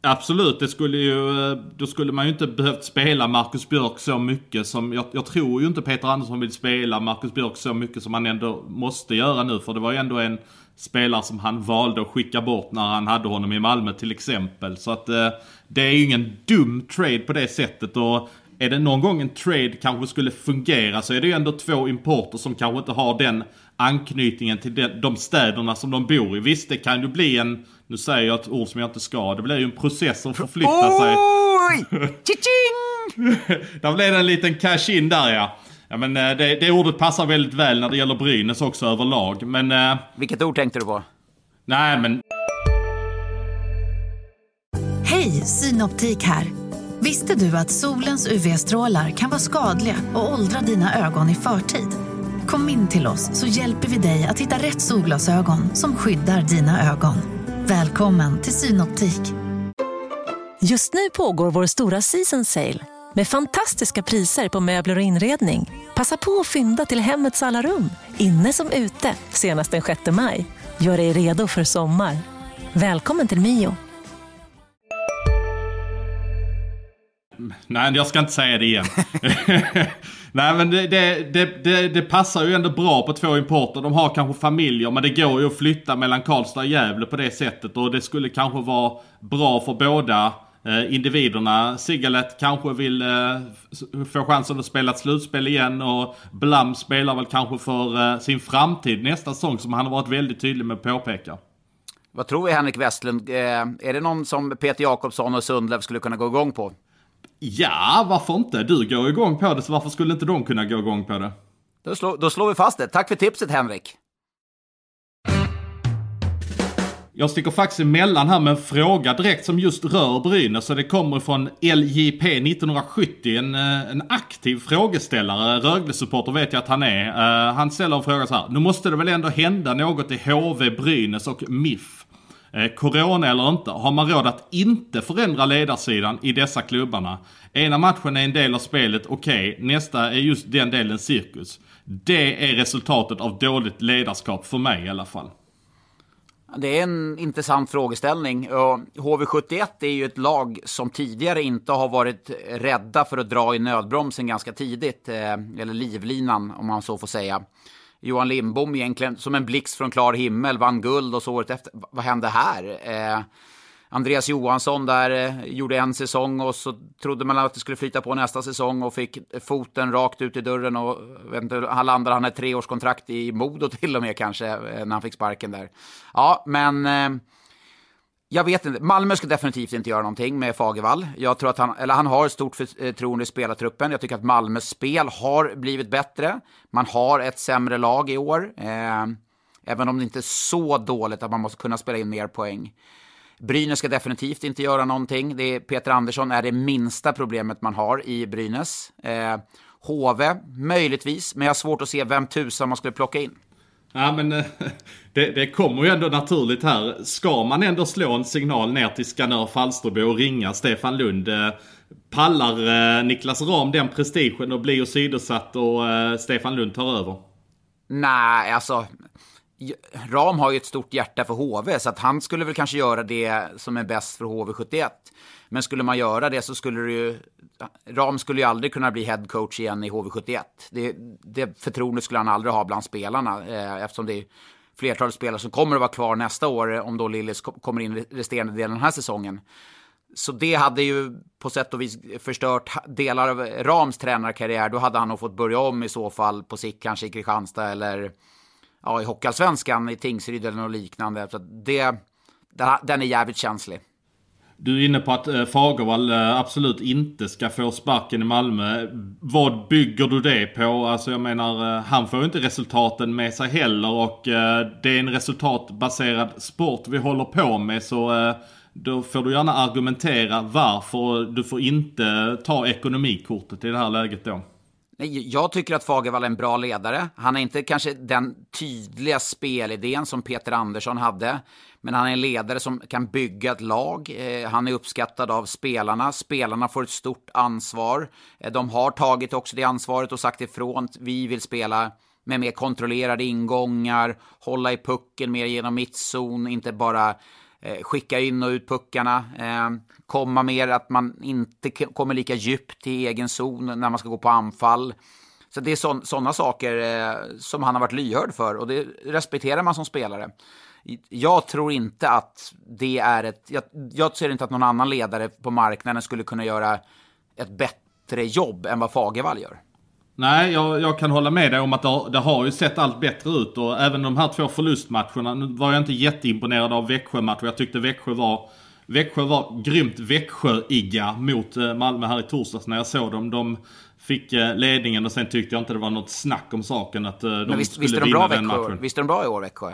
[SPEAKER 1] Absolut, det skulle ju, eh, då skulle man ju inte behövt spela Marcus Björk så mycket som, jag, jag, tror ju inte Peter Andersson vill spela Marcus Björk så mycket som han ändå måste göra nu. För det var ju ändå en spelare som han valde att skicka bort när han hade honom i Malmö till exempel. Så att eh, det är ju ingen dum trade på det sättet. Och är det någon gång en trade kanske skulle fungera så är det ju ändå två importer som kanske inte har den anknytningen till de, de städerna som de bor i. Visst, det kan ju bli en nu säger jag ett ord som jag inte ska. Det blir ju en process som förflyttar sig.
[SPEAKER 2] Oj!
[SPEAKER 1] Där blev det en liten cash-in där ja. Ja men eh, det, det ordet passar väldigt väl när det gäller Brynäs också överlag. Men... Eh,
[SPEAKER 2] Vilket ord tänkte du på?
[SPEAKER 1] Nej men...
[SPEAKER 4] Hej, Synoptik här. Visste du att solens UV-strålar kan vara skadliga och åldra dina ögon i förtid? Kom in till oss så hjälper vi dig att hitta rätt solglasögon som skyddar dina ögon. Välkommen till Synoptik.
[SPEAKER 5] Just nu pågår vår stora season sale med fantastiska priser på möbler och inredning. Passa på att fynda till hemmets alla rum, inne som ute, senast den 6 maj. Gör dig redo för sommar. Välkommen till Mio.
[SPEAKER 1] Nej, jag ska inte säga det igen. Nej men det, det, det, det, passar ju ändå bra på två importer. De har kanske familjer men det går ju att flytta mellan Karlstad och Gävle på det sättet. Och det skulle kanske vara bra för båda eh, individerna. Sigalet kanske vill eh, få chansen att spela ett slutspel igen. Och Blam spelar väl kanske för eh, sin framtid nästa säsong som han har varit väldigt tydlig med att påpeka.
[SPEAKER 2] Vad tror vi Henrik Westlund? Eh, är det någon som Peter Jakobsson och Sundlöv skulle kunna gå igång på?
[SPEAKER 1] Ja, varför inte? Du går igång på det, så varför skulle inte de kunna gå igång på det?
[SPEAKER 2] Då, slå, då slår vi fast det. Tack för tipset, Henrik.
[SPEAKER 1] Jag sticker faktiskt emellan här med en fråga direkt som just rör Brynäs. Så det kommer från LJP 1970. En, eh, en aktiv frågeställare. Rögle-supporter vet jag att han är. Uh, han ställer en fråga så här. Nu måste det väl ändå hända något i HV, Brynäs och MIF. Eh, corona eller inte, har man råd att inte förändra ledarsidan i dessa klubbarna? Ena matchen är en del av spelet, okej, okay. nästa är just den delen cirkus. Det är resultatet av dåligt ledarskap för mig i alla fall.
[SPEAKER 2] Det är en intressant frågeställning. HV71 är ju ett lag som tidigare inte har varit rädda för att dra i nödbromsen ganska tidigt, eh, eller livlinan om man så får säga. Johan Lindbom egentligen som en blixt från klar himmel, vann guld och så året efter. Vad hände här? Eh, Andreas Johansson där eh, gjorde en säsong och så trodde man att det skulle flyta på nästa säsong och fick foten rakt ut i dörren och vet inte, han landade, han ett treårskontrakt i Modo till och med kanske eh, när han fick sparken där. Ja, men eh, jag vet inte. Malmö ska definitivt inte göra någonting med Fagervall. Jag tror att han, eller han har ett stort förtroende eh, i spelartruppen. Jag tycker att Malmös spel har blivit bättre. Man har ett sämre lag i år. Eh, även om det inte är så dåligt att man måste kunna spela in mer poäng. Brynäs ska definitivt inte göra någonting. Det är, Peter Andersson är det minsta problemet man har i Brynäs. Eh, HV, möjligtvis, men jag har svårt att se vem tusan man skulle plocka in.
[SPEAKER 1] Ja men eh, det, det kommer ju ändå naturligt här. Ska man ändå slå en signal ner till Skanör Falsterbo och ringa Stefan Lund. Eh, pallar eh, Niklas Ram den prestigen och blir åsidosatt och Stefan Lund tar över?
[SPEAKER 2] Nej, alltså. Ram har ju ett stort hjärta för HV, så att han skulle väl kanske göra det som är bäst för HV71. Men skulle man göra det så skulle det ju... Ram skulle ju aldrig kunna bli headcoach igen i HV71. Det, det förtroendet skulle han aldrig ha bland spelarna, eh, eftersom det är flertalet spelare som kommer att vara kvar nästa år, eh, om då Lillis kommer in resterande delen den här säsongen. Så det hade ju på sätt och vis förstört delar av Rams tränarkarriär. Då hade han nog fått börja om i så fall på sikt, kanske i Kristianstad eller ja, i Hockeyallsvenskan, i Tingsryd eller något liknande. Så det, den är jävligt känslig.
[SPEAKER 1] Du är inne på att eh, Fagervall eh, absolut inte ska få sparken i Malmö. Vad bygger du det på? Alltså jag menar, eh, han får ju inte resultaten med sig heller och det är en resultatbaserad sport vi håller på med så då får du gärna argumentera varför du får inte ta ekonomikortet i det här läget då.
[SPEAKER 2] Jag tycker att Fagervall är en bra ledare. Han är inte kanske den tydliga spelidén som Peter Andersson hade. Men han är en ledare som kan bygga ett lag. Eh, han är uppskattad av spelarna. Spelarna får ett stort ansvar. Eh, de har tagit också det ansvaret och sagt ifrån. Vi vill spela med mer kontrollerade ingångar, hålla i pucken mer genom mittzon, inte bara eh, skicka in och ut puckarna. Eh, komma mer att man inte kommer lika djupt i egen zon när man ska gå på anfall. Så det är sådana saker eh, som han har varit lyhörd för och det respekterar man som spelare jag tror inte att det är ett... Jag, jag ser inte att någon annan ledare på marknaden skulle kunna göra ett bättre jobb än vad Fagervall gör.
[SPEAKER 1] Nej, jag, jag, kan hålla med dig om att det har, det har, ju sett allt bättre ut och även de här två förlustmatcherna. Nu var jag inte jätteimponerad av Växjö-matchen. Jag tyckte Växjö var, Växjö var grymt Växjö-igga mot eh, Malmö här i torsdags när jag såg dem. De fick eh, ledningen och sen tyckte jag inte det var något snack om saken att eh, de visst, skulle visst vinna
[SPEAKER 2] bra
[SPEAKER 1] den matchen.
[SPEAKER 2] Visst är de bra i år, Växjö?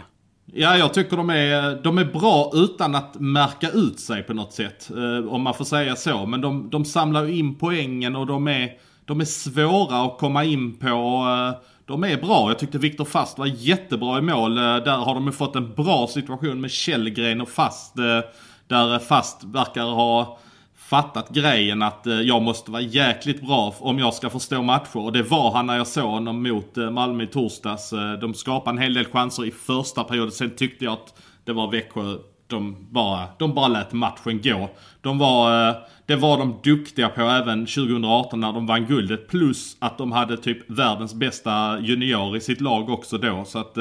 [SPEAKER 1] Ja, jag tycker de är, de är bra utan att märka ut sig på något sätt. Om man får säga så. Men de, de samlar ju in poängen och de är, de är svåra att komma in på. Eh, de är bra. Jag tyckte Viktor Fast var jättebra i mål. Eh, där har de ju fått en bra situation med Källgren och Fast. Eh, där Fast verkar ha fattat grejen att jag måste vara jäkligt bra om jag ska förstå matcher. Och det var han när jag såg honom mot Malmö i torsdags. De skapade en hel del chanser i första perioden. Sen tyckte jag att det var Växjö de bara, de bara lät matchen gå. De var, det var de duktiga på även 2018 när de vann guldet. Plus att de hade typ världens bästa junior i sitt lag också då. Så att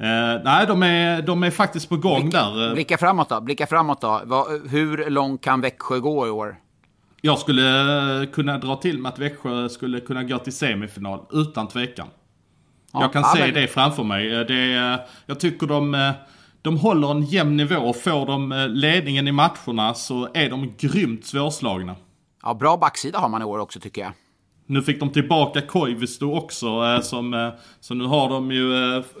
[SPEAKER 1] Eh, nej, de är, de är faktiskt på gång
[SPEAKER 2] blicka,
[SPEAKER 1] där.
[SPEAKER 2] Blicka framåt då. Blicka framåt då. Va, hur långt kan Växjö gå i år?
[SPEAKER 1] Jag skulle kunna dra till med att Växjö skulle kunna gå till semifinal utan tvekan. Ja, jag kan ja, se men... det framför mig. Eh, det, jag tycker de, eh, de håller en jämn nivå. Får de eh, ledningen i matcherna så är de grymt svårslagna.
[SPEAKER 2] Ja, bra backsida har man i år också tycker jag.
[SPEAKER 1] Nu fick de tillbaka Koivisto också eh, som, eh, så nu har de ju,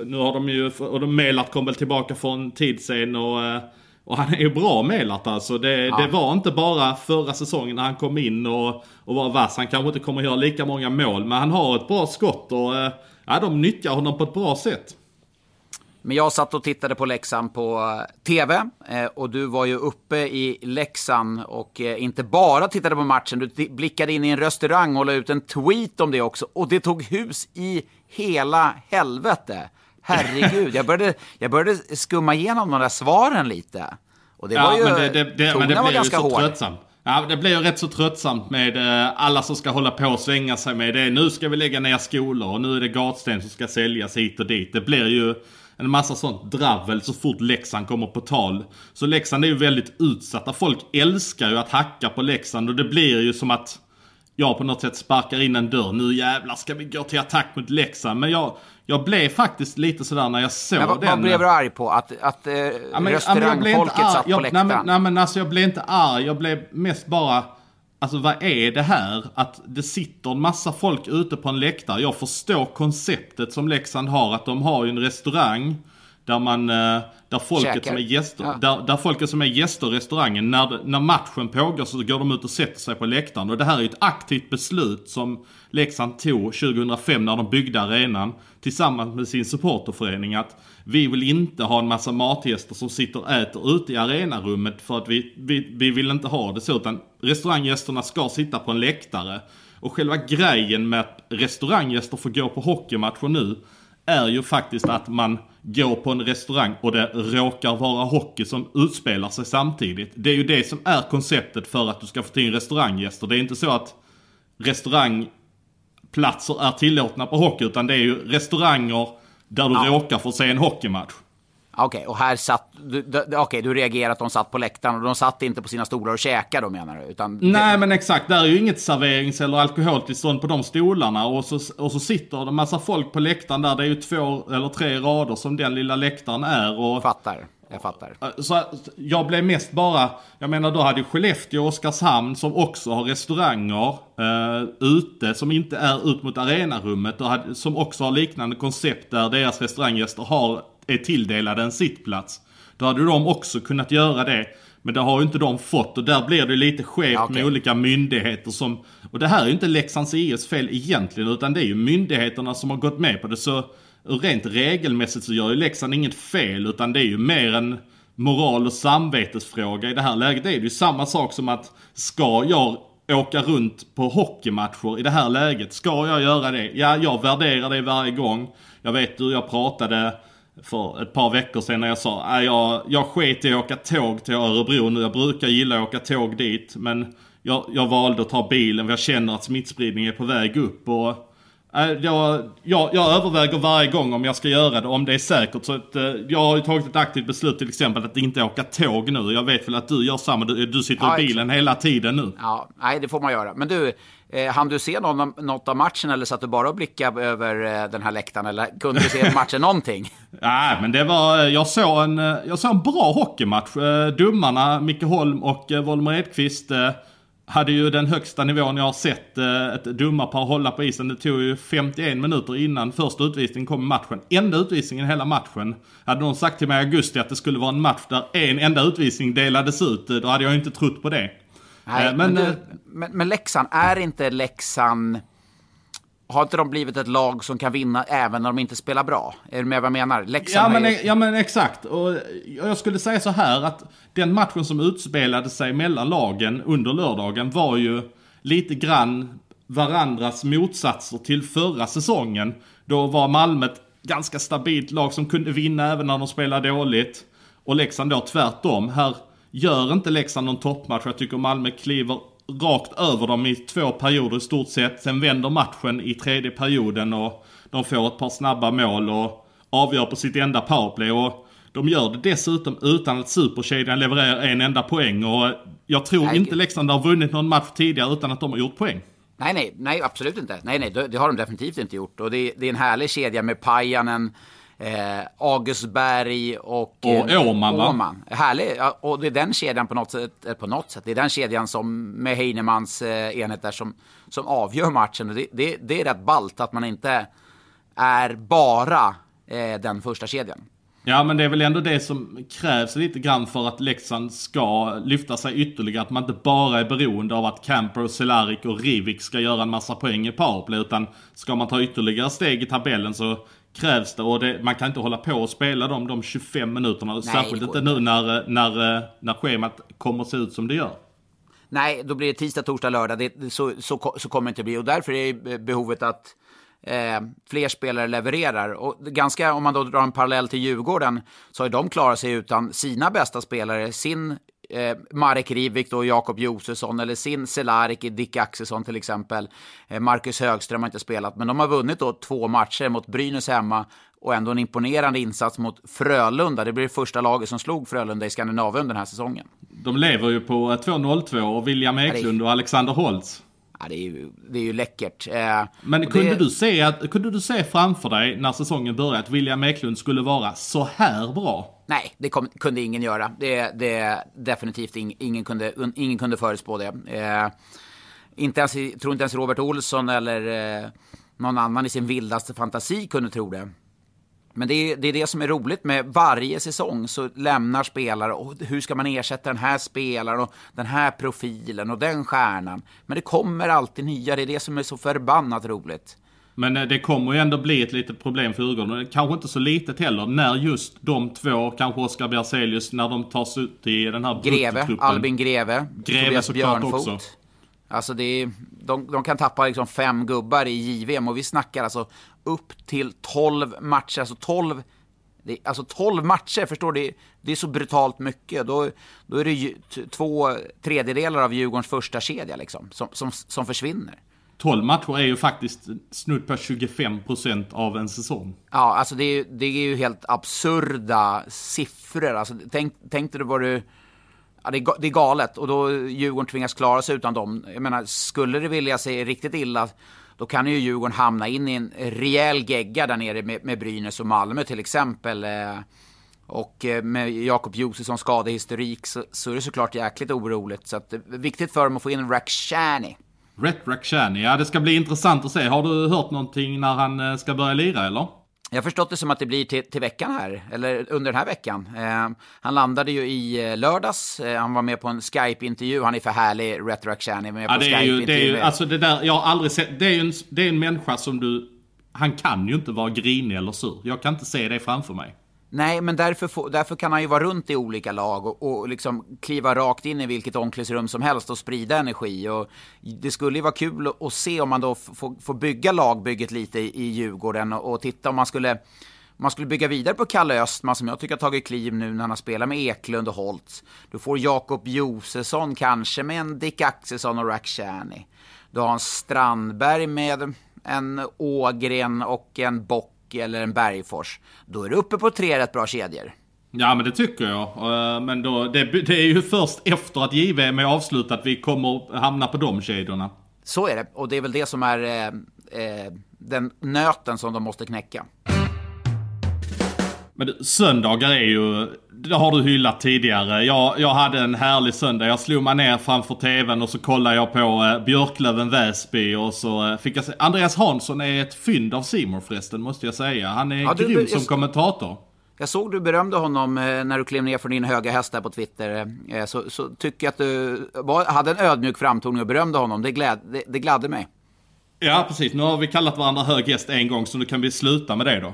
[SPEAKER 1] nu har de ju, och de Melart kom väl tillbaka för en tid sen och och han är ju bra Melart alltså. Det, ja. det, var inte bara förra säsongen när han kom in och, och var vass. Han kanske inte kommer göra lika många mål. Men han har ett bra skott och ja, de nyttjar honom på ett bra sätt.
[SPEAKER 2] Men jag satt och tittade på Leksand på eh, TV eh, och du var ju uppe i Leksand och eh, inte bara tittade på matchen, du blickade in i en restaurang och la ut en tweet om det också. Och det tog hus i hela helvete. Herregud, jag började, jag började skumma igenom de där svaren lite. Och det ja, var ju, men det, det, det, men det var ganska hård. Tröttsamt.
[SPEAKER 1] Ja, det blir ju rätt så tröttsamt med alla som ska hålla på och svänga sig med det. Nu ska vi lägga ner skolor och nu är det gatsten som ska säljas hit och dit. Det blir ju en massa sånt dravel så fort Leksand kommer på tal. Så Leksand är ju väldigt utsatta. Folk älskar ju att hacka på Leksand och det blir ju som att jag på något sätt sparkar in en dörr. Nu jävlar ska vi gå till attack mot Leksand. Men jag, jag blev faktiskt lite sådär när jag såg men
[SPEAKER 2] vad,
[SPEAKER 1] den.
[SPEAKER 2] Vad blev du arg på? Att, att eh, ja, men, restaurangfolket ja, satt
[SPEAKER 1] på
[SPEAKER 2] läktaren?
[SPEAKER 1] Nej men, nej men alltså jag blev inte arg. Jag blev mest bara Alltså vad är det här? Att det sitter en massa folk ute på en läktare. Jag förstår konceptet som Leksand har. Att de har ju en restaurang. Där man, eh, där folket
[SPEAKER 2] Käkar.
[SPEAKER 1] som är gäster,
[SPEAKER 2] Ja.
[SPEAKER 1] där, där folket som är gäster i restaurangen, när, när matchen pågår så går de ut och sätter sig på läktaren. Och det här är ju ett aktivt beslut som Leksand tog 2005 när de byggde arenan tillsammans med sin supporterförening att vi vill inte ha en massa matgäster som sitter och äter ute i arenarummet för att vi, vi, vi vill inte ha det så utan restauranggästerna ska sitta på en läktare. Och själva grejen med att restauranggäster får gå på hockeymatcher nu är ju faktiskt att man går på en restaurang och det råkar vara hockey som utspelar sig samtidigt. Det är ju det som är konceptet för att du ska få till restauranggäster. Det är inte så att restaurangplatser är tillåtna på hockey utan det är ju restauranger där du
[SPEAKER 2] Ja.
[SPEAKER 1] råkar få se en hockeymatch.
[SPEAKER 2] Okej, och här satt... Okej, du reagerar att de satt på läktaren och de satt inte på sina stolar och käkade då menar du? Utan
[SPEAKER 1] Nej men exakt, där är ju inget serverings eller alkoholtillstånd på de stolarna och så, och så sitter det en massa folk på läktaren där. Det är ju två eller tre rader som den lilla läktaren är. Och,
[SPEAKER 2] Fattar, jag fattar.
[SPEAKER 1] Så att jag blev mest bara, jag menar då hade ju Skellefteå och Oskarshamn som också har restauranger eh, ute som inte är ut mot arenarummet och som också har liknande koncept där deras restauranggäster har, är tilldelade en sittplats. Då hade de också kunnat göra det. Men det har ju inte de fått och där blir det lite skevt
[SPEAKER 2] Ja, okej.
[SPEAKER 1] med olika myndigheter som... Och det här är ju inte Leksands IS fel egentligen utan det är ju myndigheterna som har gått med på det. Så rent regelmässigt så gör ju Leksand inget fel utan det är ju mer en moral och samvetesfråga i det här läget. Det är ju samma sak som att ska jag åka runt på hockeymatcher i det här läget? Ska jag göra det? Ja, jag värderar det varje gång. Jag vet hur jag pratade för ett par veckor sedan när jag sa att jag, jag sket i att åka tåg till Örebro nu. Jag brukar gilla att åka tåg dit. Men jag, jag valde att ta bilen för jag känner att smittspridningen är på väg upp. Och, jag, jag, jag överväger varje gång om jag ska göra det, om det är säkert. Så att, eh, jag har ju tagit ett aktivt beslut till exempel att inte åka tåg nu. Jag vet väl att du gör samma. Du, du sitter
[SPEAKER 2] Ja,
[SPEAKER 1] i bilen hela tiden nu.
[SPEAKER 2] Ja, nej, det får man göra. Men du, eh, hann du se någon, något av matchen eller satt du bara och blickade över eh, den här läktaren? Eller kunde du se matchen någonting?
[SPEAKER 1] Nej, men det var, jag såg en, eh, jag såg en bra hockeymatch. Eh, Domarna, Micke Holm och eh, Volmer Edqvist eh, hade ju den högsta nivån jag har sett eh, ett domarpar hålla på isen. Det tog ju 51 minuter innan första utvisningen kom i matchen. Enda utvisningen i hela matchen. Hade någon sagt till mig i augusti att det skulle vara en match där en enda utvisning delades ut, eh, då hade jag inte trott på det.
[SPEAKER 2] Nej,
[SPEAKER 1] Eh,
[SPEAKER 2] men,
[SPEAKER 1] men,
[SPEAKER 2] du, men, men Leksand, är inte Leksand... Har inte de blivit ett lag som kan vinna även när de inte spelar bra? Är du med vad jag menar? Leksand
[SPEAKER 1] Ja men,
[SPEAKER 2] ju-
[SPEAKER 1] ja men exakt. Och jag skulle säga så här att den matchen som utspelade sig mellan lagen under lördagen var ju lite grann varandras motsatser till förra säsongen. Då var Malmö ett ganska stabilt lag som kunde vinna även när de spelade dåligt. Och Leksand då tvärtom. Här gör inte Leksand någon toppmatch. Jag tycker Malmö kliver rakt över dem i två perioder i stort sett. Sen vänder matchen i tredje perioden och de får ett par snabba mål och avgör på sitt enda powerplay. Och de gör det dessutom utan att superkedjan levererar en enda poäng. Och jag tror
[SPEAKER 2] Nej,
[SPEAKER 1] inte Leksand har vunnit någon match tidigare utan att de har gjort poäng.
[SPEAKER 2] Nej, nej, nej, absolut inte. Nej, nej, det, har de definitivt inte gjort. Och det, det är en härlig kedja med Pajanen, eh, Augustberg och...
[SPEAKER 1] Och
[SPEAKER 2] eh,
[SPEAKER 1] Åhman, va?
[SPEAKER 2] Åhman. Härlig. Ja, och det är den kedjan på något sätt, eh, på något sätt, det är den kedjan som med Heinemans eh, enhet där som, som avgör matchen. Och det, det, det är rätt ballt att man inte är bara eh, den första kedjan.
[SPEAKER 1] Ja men det är väl ändå det som krävs lite grann för att Leksand ska lyfta sig ytterligare. Att man inte bara är beroende av att Camper, Cehlárik och Rivik ska göra en massa poäng i powerplay. Utan ska man ta ytterligare steg i tabellen så krävs det. Och det, man kan inte hålla på och spela dem de 25 minuterna. särskilt
[SPEAKER 2] det går
[SPEAKER 1] inte nu när, när, när schemat kommer att se ut som det gör.
[SPEAKER 2] Nej, då blir det tisdag, torsdag, lördag. Det, så, så, så kommer det inte bli. Och därför är behovet att eh, fler spelare levererar. Och ganska, om man då drar en parallell till Djurgården så har de klarat sig utan sina bästa spelare. Sin eh, Marek Rivik och Jakob Josefsson eller sin Cehlárik i Dick Axelsson till exempel. Eh, Marcus Högström har inte spelat, men de har vunnit då två matcher mot Brynäs hemma och ändå en imponerande insats mot Frölunda. Det blir det första laget som slog Frölunda i Skandinavien den här säsongen.
[SPEAKER 1] De lever ju på 2-0-2 och William Eklund och Alexander Holtz.
[SPEAKER 2] Ja, det, är ju, det är ju läckert. Eh,
[SPEAKER 1] Men kunde,
[SPEAKER 2] det,
[SPEAKER 1] du se att, kunde du se framför dig när säsongen började att William Eklund skulle vara så här bra?
[SPEAKER 2] Nej, det kom, kunde ingen göra. Det, det definitivt ing, ingen, kunde, un, ingen kunde förutspå det. Eh, inte ens, tror inte ens Robert Olsson eller eh, någon annan i sin vildaste fantasi kunde tro det. Men det är, det är det som är roligt med varje säsong så lämnar spelare och hur ska man ersätta den här spelaren och den här profilen och den stjärnan. Men det kommer alltid nya, det är det som är så förbannat roligt.
[SPEAKER 1] Men eh, det kommer ju ändå bli ett litet problem för Djurgården. Kanske inte så litet heller. När just de två, kanske Oskar Berzelius, när de tas ut i den här
[SPEAKER 2] Greve, Albin Greve,
[SPEAKER 1] Greve
[SPEAKER 2] Tobias
[SPEAKER 1] såklart
[SPEAKER 2] Björnfot.
[SPEAKER 1] också.
[SPEAKER 2] Alltså det är, de, de kan tappa liksom fem gubbar i JVM och vi snackar alltså upp till 12 matcher. Alltså 12, det, alltså 12 matcher, förstår du? Det, det är så brutalt mycket. Då, då är det ju två tredjedelar av Djurgårdens första kedja liksom, som, som, som försvinner.
[SPEAKER 1] 12 matcher är ju faktiskt snudd på 25% av en säsong.
[SPEAKER 2] Ja, alltså det är, det är ju helt absurda siffror. Alltså, tänk, tänk dig du vad du... Ja, det, är, det är galet och då Djurgården tvingas klara sig utan dem. Jag menar, skulle det vilja sig riktigt illa, då kan ju Djurgården hamna in i en rejäl gegga där nere med, med Brynäs och Malmö till exempel. Eh, och eh, med Jakob Josefssons skadehistorik så, så är det såklart jäkligt oroligt. Så att det är viktigt för dem att få in Rakhshani.
[SPEAKER 1] Ret Rakhshani, ja det ska bli intressant att se. Har du hört någonting när han ska börja lira eller?
[SPEAKER 2] Jag har förstått det som att det blir till, till veckan här, eller under den här veckan. Eh, han landade ju i eh, lördags, eh, han var med på en Skype-intervju, han är för härlig, Ret Rakhshani, men med
[SPEAKER 1] Ja,
[SPEAKER 2] på
[SPEAKER 1] det är ju, det är
[SPEAKER 2] Skype-intervju.
[SPEAKER 1] ju, alltså det där, jag har aldrig sett, det är ju en, det är en människa som du, han kan ju inte vara grinig eller sur. Jag kan inte se det framför mig.
[SPEAKER 2] Nej, men därför, få, därför kan han ju vara runt i olika lag och, och liksom kliva rakt in i vilket omklädningsrum som helst och sprida energi. Och det skulle ju vara kul att, att se om man då får, bygga lagbygget lite i, i Djurgården och, och titta om man skulle om man skulle bygga vidare på Kalle Östman som jag tycker har tagit kliv nu när han har spelat med Eklund och Holtz. Du får Jakob Josefsson kanske med en Dick Axelsson och Rakhshani. Du har en Strandberg med en Ågren och en Bock eller en Bergfors. Då är du uppe på tre rätt bra kedjor.
[SPEAKER 1] Ja men det tycker jag. Eh, Men då, det, det är ju först efter att JVM är avslutat vi kommer hamna på de kedjorna.
[SPEAKER 2] Så är det, och det är väl det som är eh, eh, den nöten som de måste knäcka.
[SPEAKER 1] Men söndagar är ju, det har du hyllat tidigare. Jag, jag hade en härlig söndag. Jag slog mig ner framför tvn och så kollade jag på eh, Björklöven Väsby och så eh, fick jag se. Andreas Hansson är ett fynd av Simon förresten måste jag säga. Han är
[SPEAKER 2] Ja,
[SPEAKER 1] grym
[SPEAKER 2] du-
[SPEAKER 1] som
[SPEAKER 2] jag-
[SPEAKER 1] kommentator.
[SPEAKER 2] Jag såg du berömde honom eh, när du klev ner från din höga häst där på Twitter. Eh, så, så tycker jag att du var, hade en ödmjuk framtoning och berömde honom. Det, gläd, det, det gladde mig.
[SPEAKER 1] Ja precis, nu har vi kallat varandra hög häst en gång så nu kan vi sluta med det då.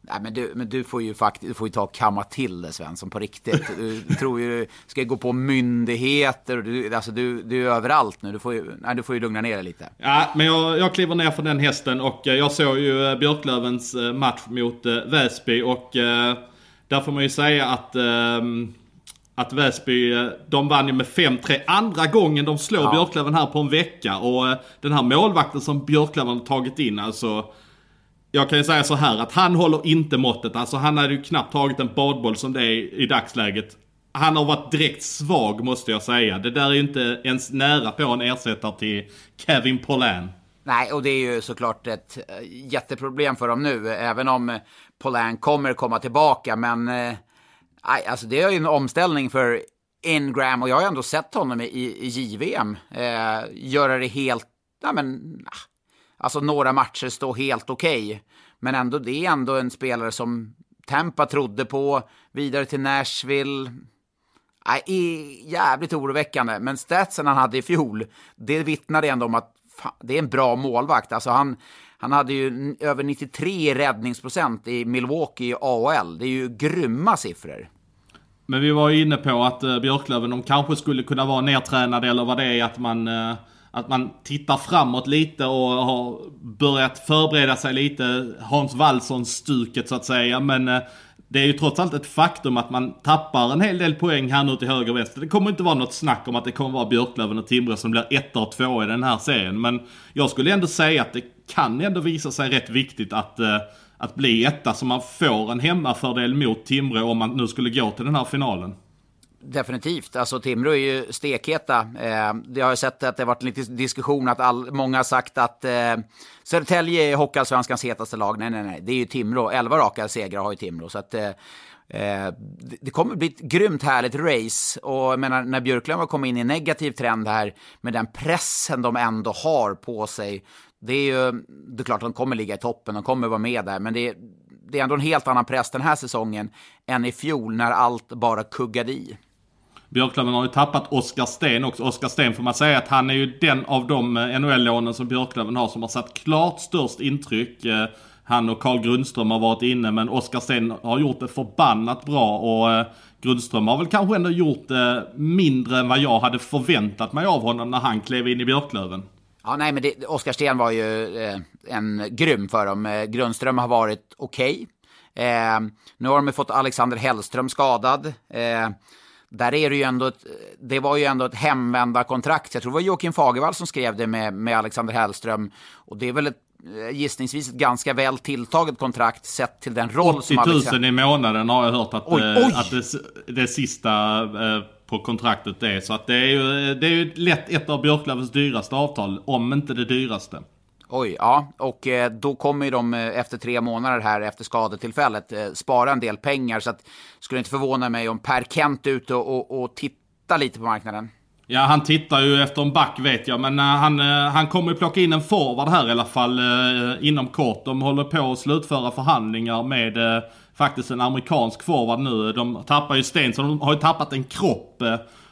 [SPEAKER 2] Nej, men du, men du får ju faktiskt du får ju ta och kamma till det Svensson på riktigt. Du tror ju, ska gå på myndigheter och du, alltså du, du är överallt nu. Du får ju, nej, du får ju lugna ner dig lite.
[SPEAKER 1] Ja, men jag, jag kliver ner från den hästen och eh, jag såg ju eh, Björklövens eh, match mot Väsby och där får man ju säga att att Väsby, de vann ju med 5-3 andra gången de slår
[SPEAKER 2] Ja.
[SPEAKER 1] Björklöven här på en vecka. Och den här målvakten som Björklöven har tagit in alltså. Jag kan ju säga så här att han håller inte måttet. Alltså han hade ju knappt tagit en badboll som det är i dagsläget. Han har varit direkt svag måste jag säga. Det där är ju inte ens nära på en ersättare till Kevin Polan.
[SPEAKER 2] Nej, och det är ju såklart ett eh, jätteproblem för dem nu, även om eh, Polan kommer komma tillbaka. Men eh, nej, alltså det är ju en omställning för Ingram och jag har ju ändå sett honom i, i JVM eh, göra det helt, ja men, ah, alltså några matcher stå helt okej. Men ändå, det är ändå en spelare som Tampa trodde på, vidare till Nashville. Nej, jävligt oroväckande. Men statsen han hade i fjol, det vittnade ändå om att fan, det är en bra målvakt. Alltså han, han hade ju över 93 i räddningsprocent i Milwaukee i AHL. Det är ju grymma siffror.
[SPEAKER 1] Men vi var ju inne på att eh, Björklöven, de kanske skulle kunna vara nedtränade eller vad det är att man, eh, att man tittar framåt lite och har börjat förbereda sig lite. Hans Wallson-stuket så att säga. Men eh, det är ju trots allt ett faktum att man tappar en hel del poäng här nu till höger och vänster. Det kommer inte vara något snack om att det kommer vara Björklöven och Timrå som blir etta och två i den här serien. Men jag skulle ändå säga att det kan ändå visa sig rätt viktigt att eh, att bli etta så man får en hemmafördel mot Timrå om man nu skulle gå till den här finalen.
[SPEAKER 2] Definitivt. Alltså Timrå är ju stekheta. Eh, jag har sett att det har varit lite diskussion att all, många har sagt att eh, Södertälje är Hockeyallsvenskans hetaste lag. Nej, nej, nej. Det är ju Timrå. Elva raka segrar har ju Timrå. Så att, eh, eh det- kommer bli ett grymt härligt race. Och jag menar, när Björklöven har kommit in i en negativ trend här med den pressen de ändå har på sig. Det är ju det är klart att de kommer ligga i toppen, de kommer vara med där. Men det är, det är ändå en helt annan press den här säsongen än i fjol när allt bara kuggade i.
[SPEAKER 1] Björklöven har ju tappat Oskar Sten också. Oskar Sten får man säga att han är ju den av de eh, NHL-lånen som Björklöven har som har satt klart störst intryck. Eh, han och Carl Grundström har varit inne men Oskar Sten har gjort det förbannat bra och eh, Grundström har väl kanske ändå gjort det mindre än vad jag hade förväntat mig av honom när han klev in i Björklöven.
[SPEAKER 2] Ja, nej, men det, Oskar Sten var ju eh, en grym för dem. Eh, Grundström har varit okej. Okay. Eh, nu har de fått Alexander Hellström skadad. Eh, där är det ju ändå ett, det var ju ändå ett hemvända kontrakt. Jag tror det var Joakim Fagervall som skrev det med, med Alexander Hellström. Och det är väl ett, eh, gissningsvis ett ganska väl tilltaget kontrakt sett till den roll 80
[SPEAKER 1] som Alexander... 000 i månaden har jag hört att, oj, oj. att det, det sista eh, på kontraktet är. Så att det är ju, det är ju lätt ett av Björklövens dyraste avtal, om inte det dyraste.
[SPEAKER 2] Oj, ja. Och eh, då kommer ju de eh, efter tre månader här efter skadetillfället eh, spara en del pengar. Så att skulle inte förvåna mig om Per Kent är ute och, och, och tittar lite på marknaden.
[SPEAKER 1] Ja, han tittar ju efter en back vet jag. Men han, han kommer ju plocka in en forward här i alla fall inom kort. De håller på att slutföra förhandlingar med faktiskt en amerikansk forward nu. De tappar ju Sten, så de har ju tappat en kropp.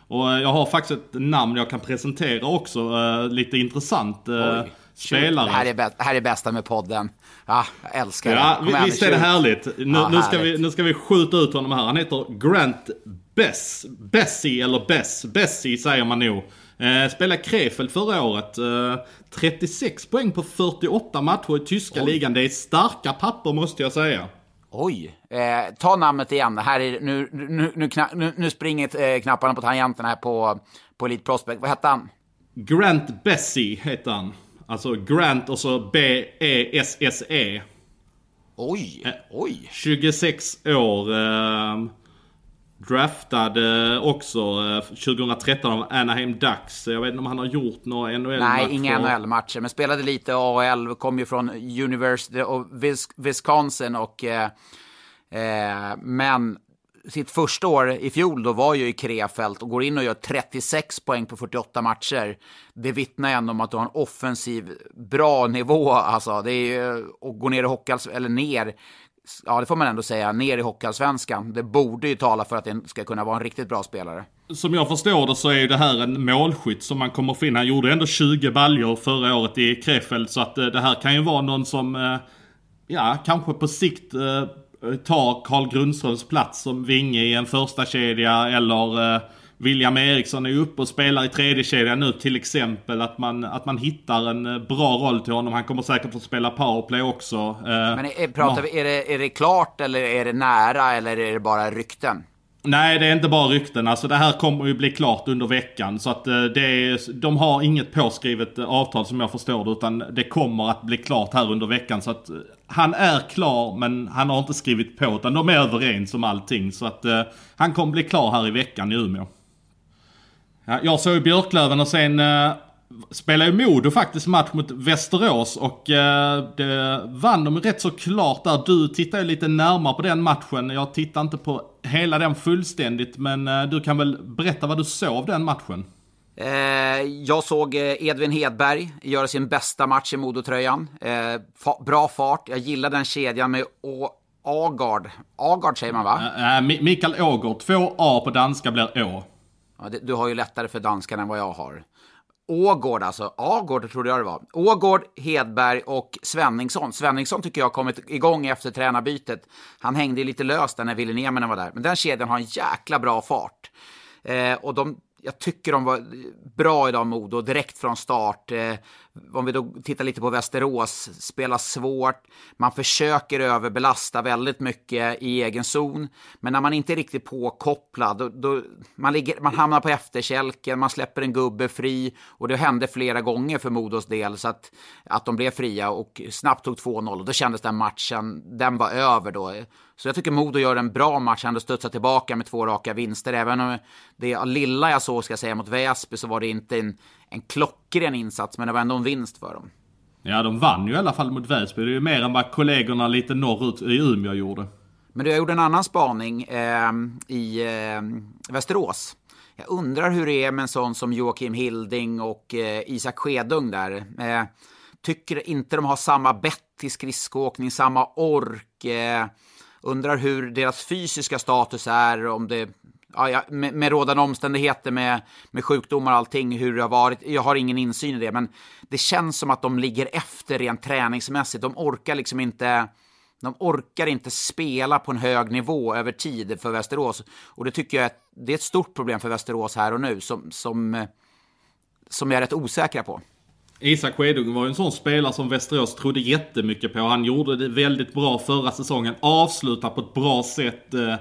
[SPEAKER 1] Och jag har faktiskt ett namn jag kan presentera också. Lite intressant. Oj spelare.
[SPEAKER 2] Det här är, bä- här är bästa med podden. Ja, jag älskar
[SPEAKER 1] ja, det. visst är det härligt. Nu, ja, nu, ska vi, nu ska vi skjuta ut honom här. Han heter Grant Bess. Bessie eller Bess. Bessie säger man nog. Eh, spelade Krefeld förra året. Eh, 36 poäng på 48 matcher i tyska Oj. ligan. Det är starka papper måste jag säga.
[SPEAKER 2] Oj, eh, ta namnet igen. Här är, nu, nu, nu, nu, nu springer eh, knapparna på tangenterna här på, på Elite Prospect. Vad hette han?
[SPEAKER 1] Grant Bessie heter han. Alltså Grant och så B-E-S-S-E.
[SPEAKER 2] Oj, eh, oj.
[SPEAKER 1] 26 år. Eh, draftad eh, också eh, 2013 av Anaheim Ducks. Jag vet inte om han har gjort några NHL-matcher.
[SPEAKER 2] Nej, inga NHL-matcher. Men spelade lite AHL. Kom ju från University of Wisconsin och... Eh, eh, men sitt första år i fjol då var ju i Krefeld och går in och gör 36 poäng på 48 matcher. Det vittnar ändå om att du har en offensiv bra nivå. Alltså, det är ju att gå ner i hockeyals eller ner. Ja, det får man ändå säga. Ner i hockeyallsvenskan. Det borde ju tala för att det ska kunna vara en riktigt bra spelare.
[SPEAKER 1] Som jag förstår det så är ju det här en målskytt som man kommer få in. Han gjorde ändå 20 baljor förra året i Krefeld. Så att eh, det här kan ju vara någon som, eh, ja, kanske på sikt eh, eh, ta Carl Grundströms plats som vinge i en första kedja eller eh, William Eriksson är uppe och spelar i tredje kedjan nu till exempel. Att man, att man hittar en eh, bra roll till honom. Han kommer säkert få spela powerplay också.
[SPEAKER 2] Men är, pratar vi, är, det, är det klart eller är det nära eller är det bara rykten?
[SPEAKER 1] Nej, det är inte bara rykten. Alltså det här kommer ju bli klart under veckan. Så att eh, det är, de har inget påskrivet eh, avtal som jag förstår det. Utan det kommer att bli klart här under veckan. Så att eh, han är klar men han har inte skrivit på. Utan de är överens om allting. Så att eh, han kommer bli klar här i veckan i Umeå. Ja, jag såg ju Björklöven och sen eh, spelade ju Modo faktiskt match mot Västerås och eh, det vann de rätt så klart där. Du tittar ju lite närmare på den matchen. Jag tittar inte på hela den fullständigt men eh, du kan väl berätta vad du såg av den matchen?
[SPEAKER 2] Eh, jag såg Edvin Hedberg göra sin bästa match i Modotröjan. Bra fart. Jag gillar den kedjan med Å Agard. Agard säger man va?
[SPEAKER 1] Mikael Ågård. Två A på danska blir Å.
[SPEAKER 2] Ja, du har ju lättare för danskarna än vad jag har. Ågård alltså, Agård trodde jag det var. Ågård, Hedberg och Svenningsson. Svenningsson tycker jag har kommit igång efter tränarbytet. Han hängde lite löst där när Ville Nieminen var där. Men den kedjan har en jäkla bra fart. Eh, och de jag tycker de var bra idag, Modo, direkt från start. Eh, om vi då tittar lite på Västerås, spelar svårt. Man försöker överbelasta väldigt mycket i egen zon. Men när man inte är riktigt påkopplad, då, då, man, ligger, man hamnar på efterkälken, man släpper en gubbe fri. Och det hände flera gånger för Modos del, så att, att de blev fria och snabbt tog 2-0. Och då kändes den matchen, den var över då. Så jag tycker Modo gör en bra match, ändå studsar tillbaka med två raka vinster. Även om det lilla jag såg, ska jag säga, mot Väsby så var det inte en, en klockren insats, men det var ändå en vinst för dem.
[SPEAKER 1] Ja, de vann ju i alla fall mot Väsby. Det är ju mer än vad kollegorna lite norrut i Umeå gjorde.
[SPEAKER 2] Men du, jag gjorde en annan spaning eh, i eh, Västerås. Jag undrar hur det är med en sån som Joakim Hilding och eh, Isak Skedung där. Eh, tycker inte de har samma bett till skridskoåkning, samma ork. Eh, undrar hur deras fysiska status är, om det ja, med, med rådande omständigheter med, med sjukdomar och allting, hur det har varit. Jag har ingen insyn i det, men det känns som att de ligger efter rent träningsmässigt. De orkar liksom inte de orkar inte spela på en hög nivå över tid för Västerås. Och det tycker jag är, det är ett stort problem för Västerås här och nu som, som, som jag är rätt osäkra på.
[SPEAKER 1] Isak Skedung var ju en sån spelare som Västerås trodde jättemycket på. Han gjorde det väldigt bra förra säsongen. Avslutade på ett bra sätt. Eh,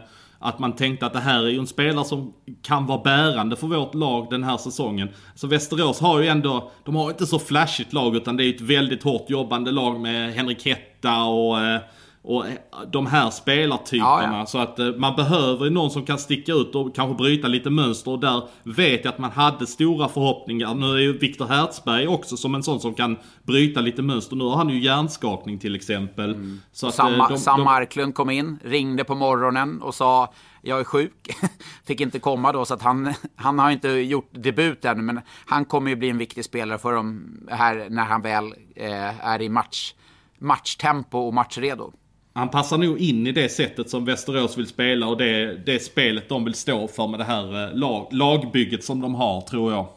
[SPEAKER 1] att man tänkte att det här är ju en spelare som kan vara bärande för vårt lag den här säsongen. Så Västerås har ju ändå, de har inte så flashigt lag utan det är ett väldigt hårt jobbande lag med Henrik Hetta och eh, och de här spelartyperna. Ja, ja. Så att eh, man behöver någon som kan sticka ut och kanske bryta lite mönster. Och där vet jag att man hade stora förhoppningar. Nu är ju Viktor Hertzberg också som en sån som kan bryta lite mönster. Nu har han ju hjärnskakning till exempel. Mm.
[SPEAKER 2] Så att, Sam, eh, de, Sam de... Marklund kom in, ringde på morgonen och sa jag är sjuk. Fick inte komma då så att han, han har inte gjort debut än. Men han kommer ju bli en viktig spelare för dem här när han väl eh, är i match, matchtempo och matchredo.
[SPEAKER 1] Han passar nog in i det sättet som Västerås vill spela och det, det spelet de vill stå för med det här eh, lag, lagbygget som de har, tror jag.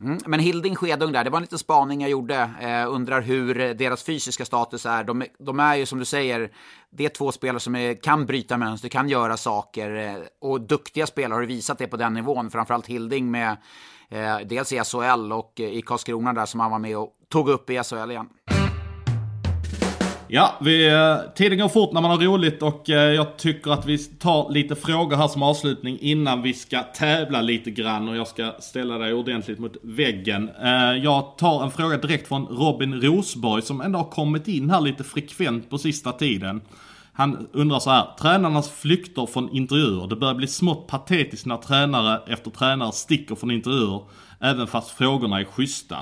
[SPEAKER 2] Mm, men Hilding Skedung där, det var en liten spaning jag gjorde. Eh, undrar hur deras fysiska status är. De, de, är ju som du säger, det är två spelare som är, kan bryta mönster, kan göra saker. Eh, och duktiga spelare har visat det på den nivån. Framförallt Hilding med eh, dels i SHL och eh, i Karlskrona där som han var med och tog upp i SHL igen.
[SPEAKER 1] Ja, vi, eh, tiden går fort när man har roligt och eh, jag tycker att vi tar lite frågor här som avslutning innan vi ska tävla lite grann och jag ska ställa dig ordentligt mot väggen. Eh, jag tar en fråga direkt från Robin Rosborg som ändå har kommit in här lite frekvent på sista tiden. Han undrar så här, tränarnas flykter från intervjuer. Det börjar bli smått patetiskt när tränare efter tränare sticker från intervjuer, även fast frågorna är schyssta.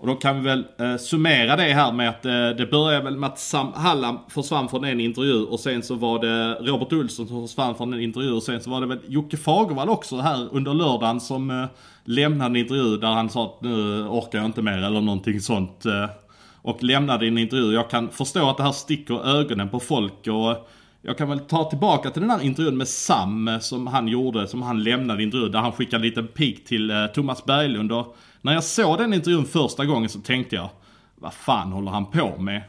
[SPEAKER 1] Och då kan vi väl eh, summera det här med att eh, det började väl med att Sam Hallam försvann från en intervju och sen så var det Robert Olsson som försvann från en intervju och sen så var det väl Jocke Fagervall också här under lördagen som eh, lämnade en intervju där han sa att nu orkar jag inte mer eller någonting sånt. Eh, och lämnade en intervju. Jag kan förstå att det här sticker ögonen på folk och jag kan väl ta tillbaka till den här intervjun med Sam eh, som han gjorde, som han lämnade intervjun där han skickade en liten pik till eh, Thomas Berglund och när jag såg den intervjun första gången så tänkte jag, vad fan håller han på med?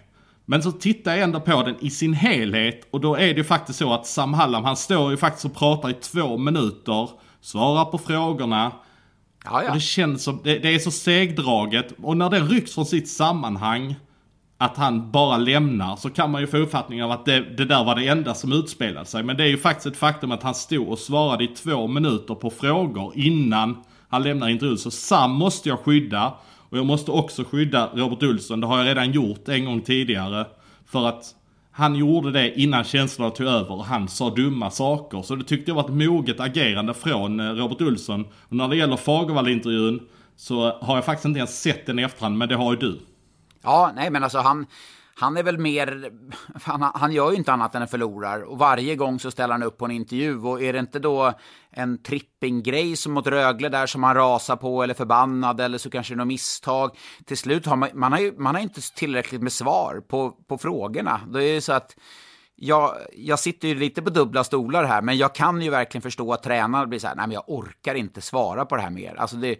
[SPEAKER 1] Men så tittar jag ändå på den i sin helhet och då är det ju faktiskt så att Sam Hallam, han står ju faktiskt och pratar i två minuter, svarar på frågorna. Ja, ja. Och det känns som, det, det är så segdraget. Och när det rycks från sitt sammanhang, att han bara lämnar, så kan man ju få uppfattningen av att det, det där var det enda som utspelade sig. Men det är ju faktiskt ett faktum att han stod och svarade i två minuter på frågor innan han lämnar intervjun. Så Sam måste jag skydda. Och jag måste också skydda Robert Olsson. Det har jag redan gjort en gång tidigare. För att han gjorde det innan känslorna tog över och han sa dumma saker. Så det tyckte jag var ett moget agerande från eh, Robert Olsson. Och när det gäller Fagervall-intervjun så har jag faktiskt inte ens sett den i efterhand, men det har ju du.
[SPEAKER 2] Ja, nej men alltså han, han är väl mer, han, han gör ju inte annat än att förlorar och varje gång så ställer han upp på en intervju och är det inte då en trippinggrej som mot Rögle där som han rasar på eller förbannad eller så kanske det är något misstag. Till slut har man, man har ju man har inte tillräckligt med svar på, på frågorna. Det är ju så att jag, jag sitter ju lite på dubbla stolar här, men jag kan ju verkligen förstå att tränaren blir så här, nej men jag orkar inte svara på det här mer. Alltså det,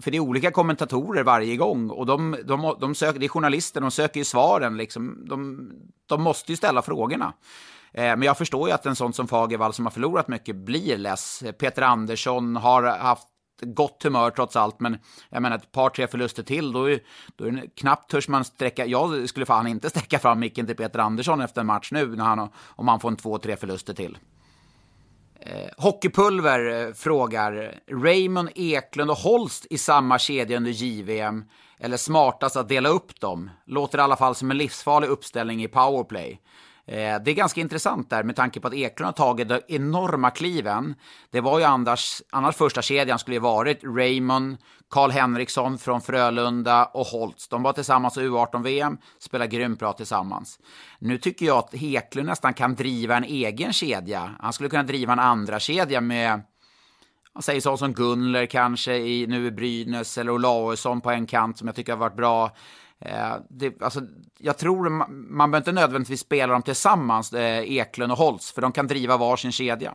[SPEAKER 2] för det är olika kommentatorer varje gång och de, de, de söker, det är journalister, de söker ju svaren. Liksom. De, de måste ju ställa frågorna. Eh, men jag förstår ju att en sån som Fagervall som har förlorat mycket blir less. Peter Andersson har haft gott humör trots allt, men jag menar ett par, tre förluster till, då är, då är det knappt törs man sträcka, jag skulle fan inte sträcka fram micken till Peter Andersson efter en match nu, när han, om han får en två, tre förluster till. Eh, Hockeypulver eh, frågar, Raymond, Eklund och Holst i samma kedja under JVM? Eller smartast att dela upp dem? Låter i alla fall som en livsfarlig uppställning i powerplay. Eh, det är ganska intressant där med tanke på att Eklund har tagit de enorma kliven. Det var ju annars, annars första kedjan skulle ju varit Raymond, Karl Henriksson från Frölunda och Holtz. De var tillsammans i U18-VM, spelade grymt bra tillsammans. Nu tycker jag att Eklund nästan kan driva en egen kedja. Han skulle kunna driva en andra kedja med man säger sånt som Gunler kanske i, nu i Brynäs eller Olausson på en kant som jag tycker har varit bra. Eh, det, alltså, jag tror man, man behöver inte nödvändigtvis spela dem tillsammans, eh, Eklund och Holtz, för de kan driva varsin kedja.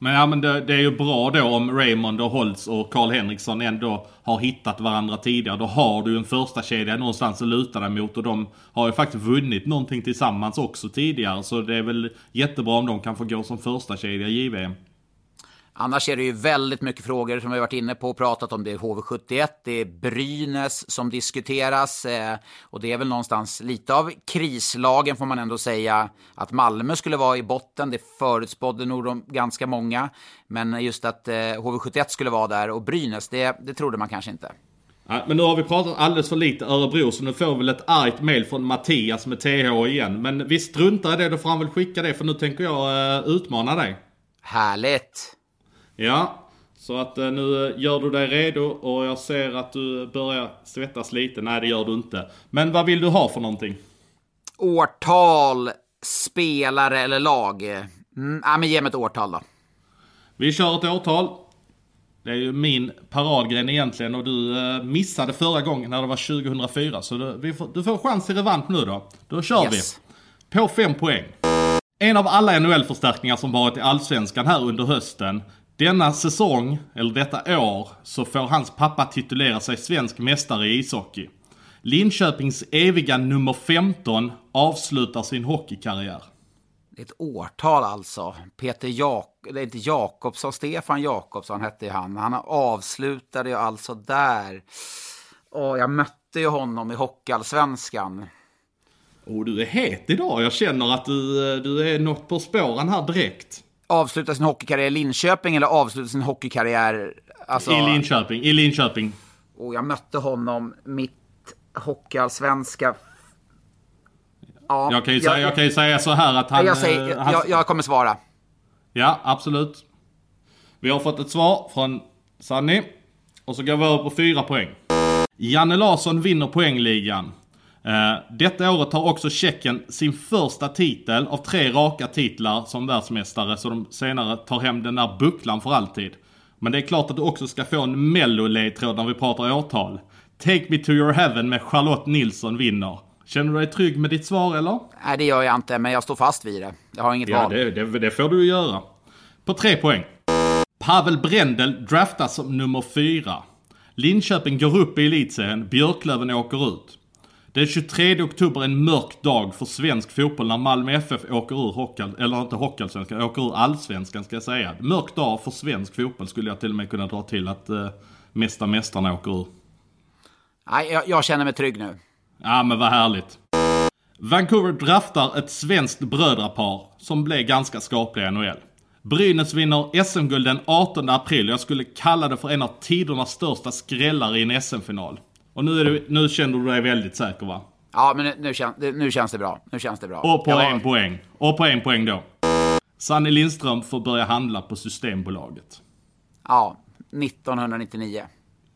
[SPEAKER 1] Men, ja, men det, det, är ju bra då om Raymond och Holtz och Karl Henriksson ändå har hittat varandra tidigare. Då har du en första kedja någonstans att luta dig mot och de har ju faktiskt vunnit någonting tillsammans också tidigare. Så det är väl jättebra om de kan få gå som första kedja i JVM.
[SPEAKER 2] Annars är det ju väldigt mycket frågor som vi varit inne på och pratat om. Det är HV71, det är Brynäs som diskuteras eh, och det är väl någonstans lite av krislagen får man ändå säga. Att Malmö skulle vara i botten, det förutspådde nog de ganska många. Men just att eh, HV71 skulle vara där och Brynäs, det, det trodde man kanske inte.
[SPEAKER 1] Ja, men nu har vi pratat alldeles för lite Örebro så nu får vi väl ett argt mail från Mattias med TH igen. Men vi struntar i det, då får han väl skicka det för nu tänker jag uh, utmana dig.
[SPEAKER 2] Härligt!
[SPEAKER 1] Ja, så att eh, nu gör du dig redo och jag ser att du börjar svettas lite. Nej, det gör du inte. Men vad vill du ha för någonting?
[SPEAKER 2] Årtal, spelare eller lag? Mm, ja, men ge mig ett årtal då.
[SPEAKER 1] Vi kör ett årtal. Det är ju min paradgren egentligen och du eh, missade förra gången när det var 2004. Så du, får, du får chans till revansch nu då. Då kör yes. vi. På fem poäng. En av alla NHL-förstärkningar som varit i Allsvenskan här under hösten denna säsong, eller detta år, så får hans pappa titulera sig svensk mästare i ishockey. Linköpings eviga nummer 15 avslutar sin hockeykarriär.
[SPEAKER 2] Det är ett årtal alltså. Peter Jak är inte Jakobsson, Stefan Jakobsson hette han. Han avslutade ju alltså där. Och jag mötte ju honom i Hockeyallsvenskan.
[SPEAKER 1] Och du är het idag. Jag känner att du, du är något på spåren här direkt
[SPEAKER 2] avsluta sin hockeykarriär i Linköping eller avsluta sin hockeykarriär...
[SPEAKER 1] Alltså, I Linköping. I Linköping.
[SPEAKER 2] Och jag mötte honom mitt hockeyallsvenska...
[SPEAKER 1] Ja, jag, kan ju jag, säga, jag kan ju säga så här att han...
[SPEAKER 2] Jag, säger,
[SPEAKER 1] han,
[SPEAKER 2] jag, jag kommer svara.
[SPEAKER 1] Ja, absolut. Vi har fått ett svar från Sanni. Och så går vi över på fyra poäng. Janne Larsson vinner poängligan. Uh, detta året har också Tjeckien sin första titel av tre raka titlar som världsmästare så de senare tar hem den där bucklan för alltid. Men det är klart att du också ska få en mello-ledtråd när vi pratar årtal. Take Me To Your Heaven med Charlotte Nilsson vinner. Känner du dig trygg med ditt svar eller?
[SPEAKER 2] Nej det gör jag inte, men jag står fast vid det. Jag har inget
[SPEAKER 1] ja,
[SPEAKER 2] val.
[SPEAKER 1] Det, det, det får du göra. På tre poäng. Pavel Brendel draftas som nummer fyra. Linköping går upp i elitserien, Björklöven åker ut. Det är 23 oktober en mörk dag för svensk fotboll när Malmö FF åker ur hockey, eller inte hockeyallsvenskan, åker ur allsvenskan ska jag säga. Mörk dag för svensk fotboll skulle jag till och med kunna dra till att uh, Mästa Mästarna åker ur.
[SPEAKER 2] Nej, jag, jag känner mig trygg nu.
[SPEAKER 1] Ja men vad härligt. Vancouver draftar ett svenskt brödrapar som blev ganska skapliga i NHL. Brynäs vinner SM-guld den 18 april och jag skulle kalla det för en av tidernas största skrällar i en SM-final. Och nu, är du, nu känner du dig väldigt säker va?
[SPEAKER 2] Ja, men nu, nu, kän, nu känns det bra. Nu känns det bra.
[SPEAKER 1] Och på var... en poäng. Och på en poäng då. Sanny Lindström får börja handla på Systembolaget.
[SPEAKER 2] Ja, 1999.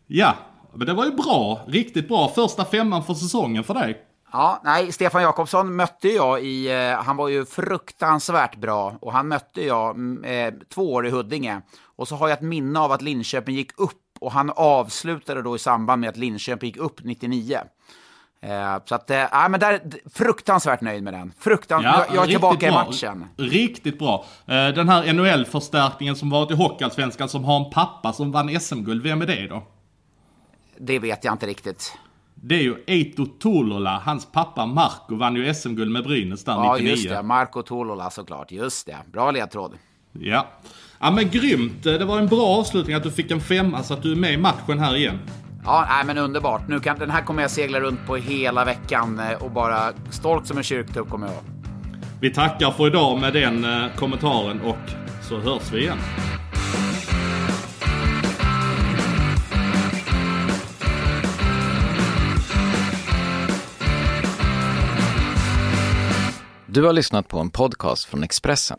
[SPEAKER 1] Ja, men det var ju bra. Riktigt bra. Första femman för säsongen för dig.
[SPEAKER 2] Ja, nej, Stefan Jakobsson mötte jag i, eh, han var ju fruktansvärt bra och han mötte jag mm, eh, två år i Huddinge. Och så har jag ett minne av att Linköping gick upp och han avslutade då i samband med att Linköping gick upp 99. Eh, så att, eh, men där, fruktansvärt nöjd med den. Fruktan ja, jag, jag är tillbaka bra. i matchen.
[SPEAKER 1] Riktigt bra. Eh, den här NHL-förstärkningen som varit i Hockeyallsvenskan som har en pappa som vann SM-guld, vem är det då?
[SPEAKER 2] Det vet jag inte riktigt.
[SPEAKER 1] Det är ju Eito Tolola, hans pappa Marco vann ju SM-guld med Brynäs där ja, 99.
[SPEAKER 2] Ja, just det. Marco Tolola såklart. Just det. Bra ledtråd.
[SPEAKER 1] Ja. Ja men grymt. Det var en bra avslutning att du fick en femma så att du är med i matchen här igen.
[SPEAKER 2] Ja, nej, men underbart. Nu kan, den här kommer jag segla runt på hela veckan eh, och bara stolt som en kyrktupp kommer jag
[SPEAKER 1] Vi tackar för idag med den eh, kommentaren och så hörs vi igen.
[SPEAKER 6] Du har lyssnat på en podcast från Expressen.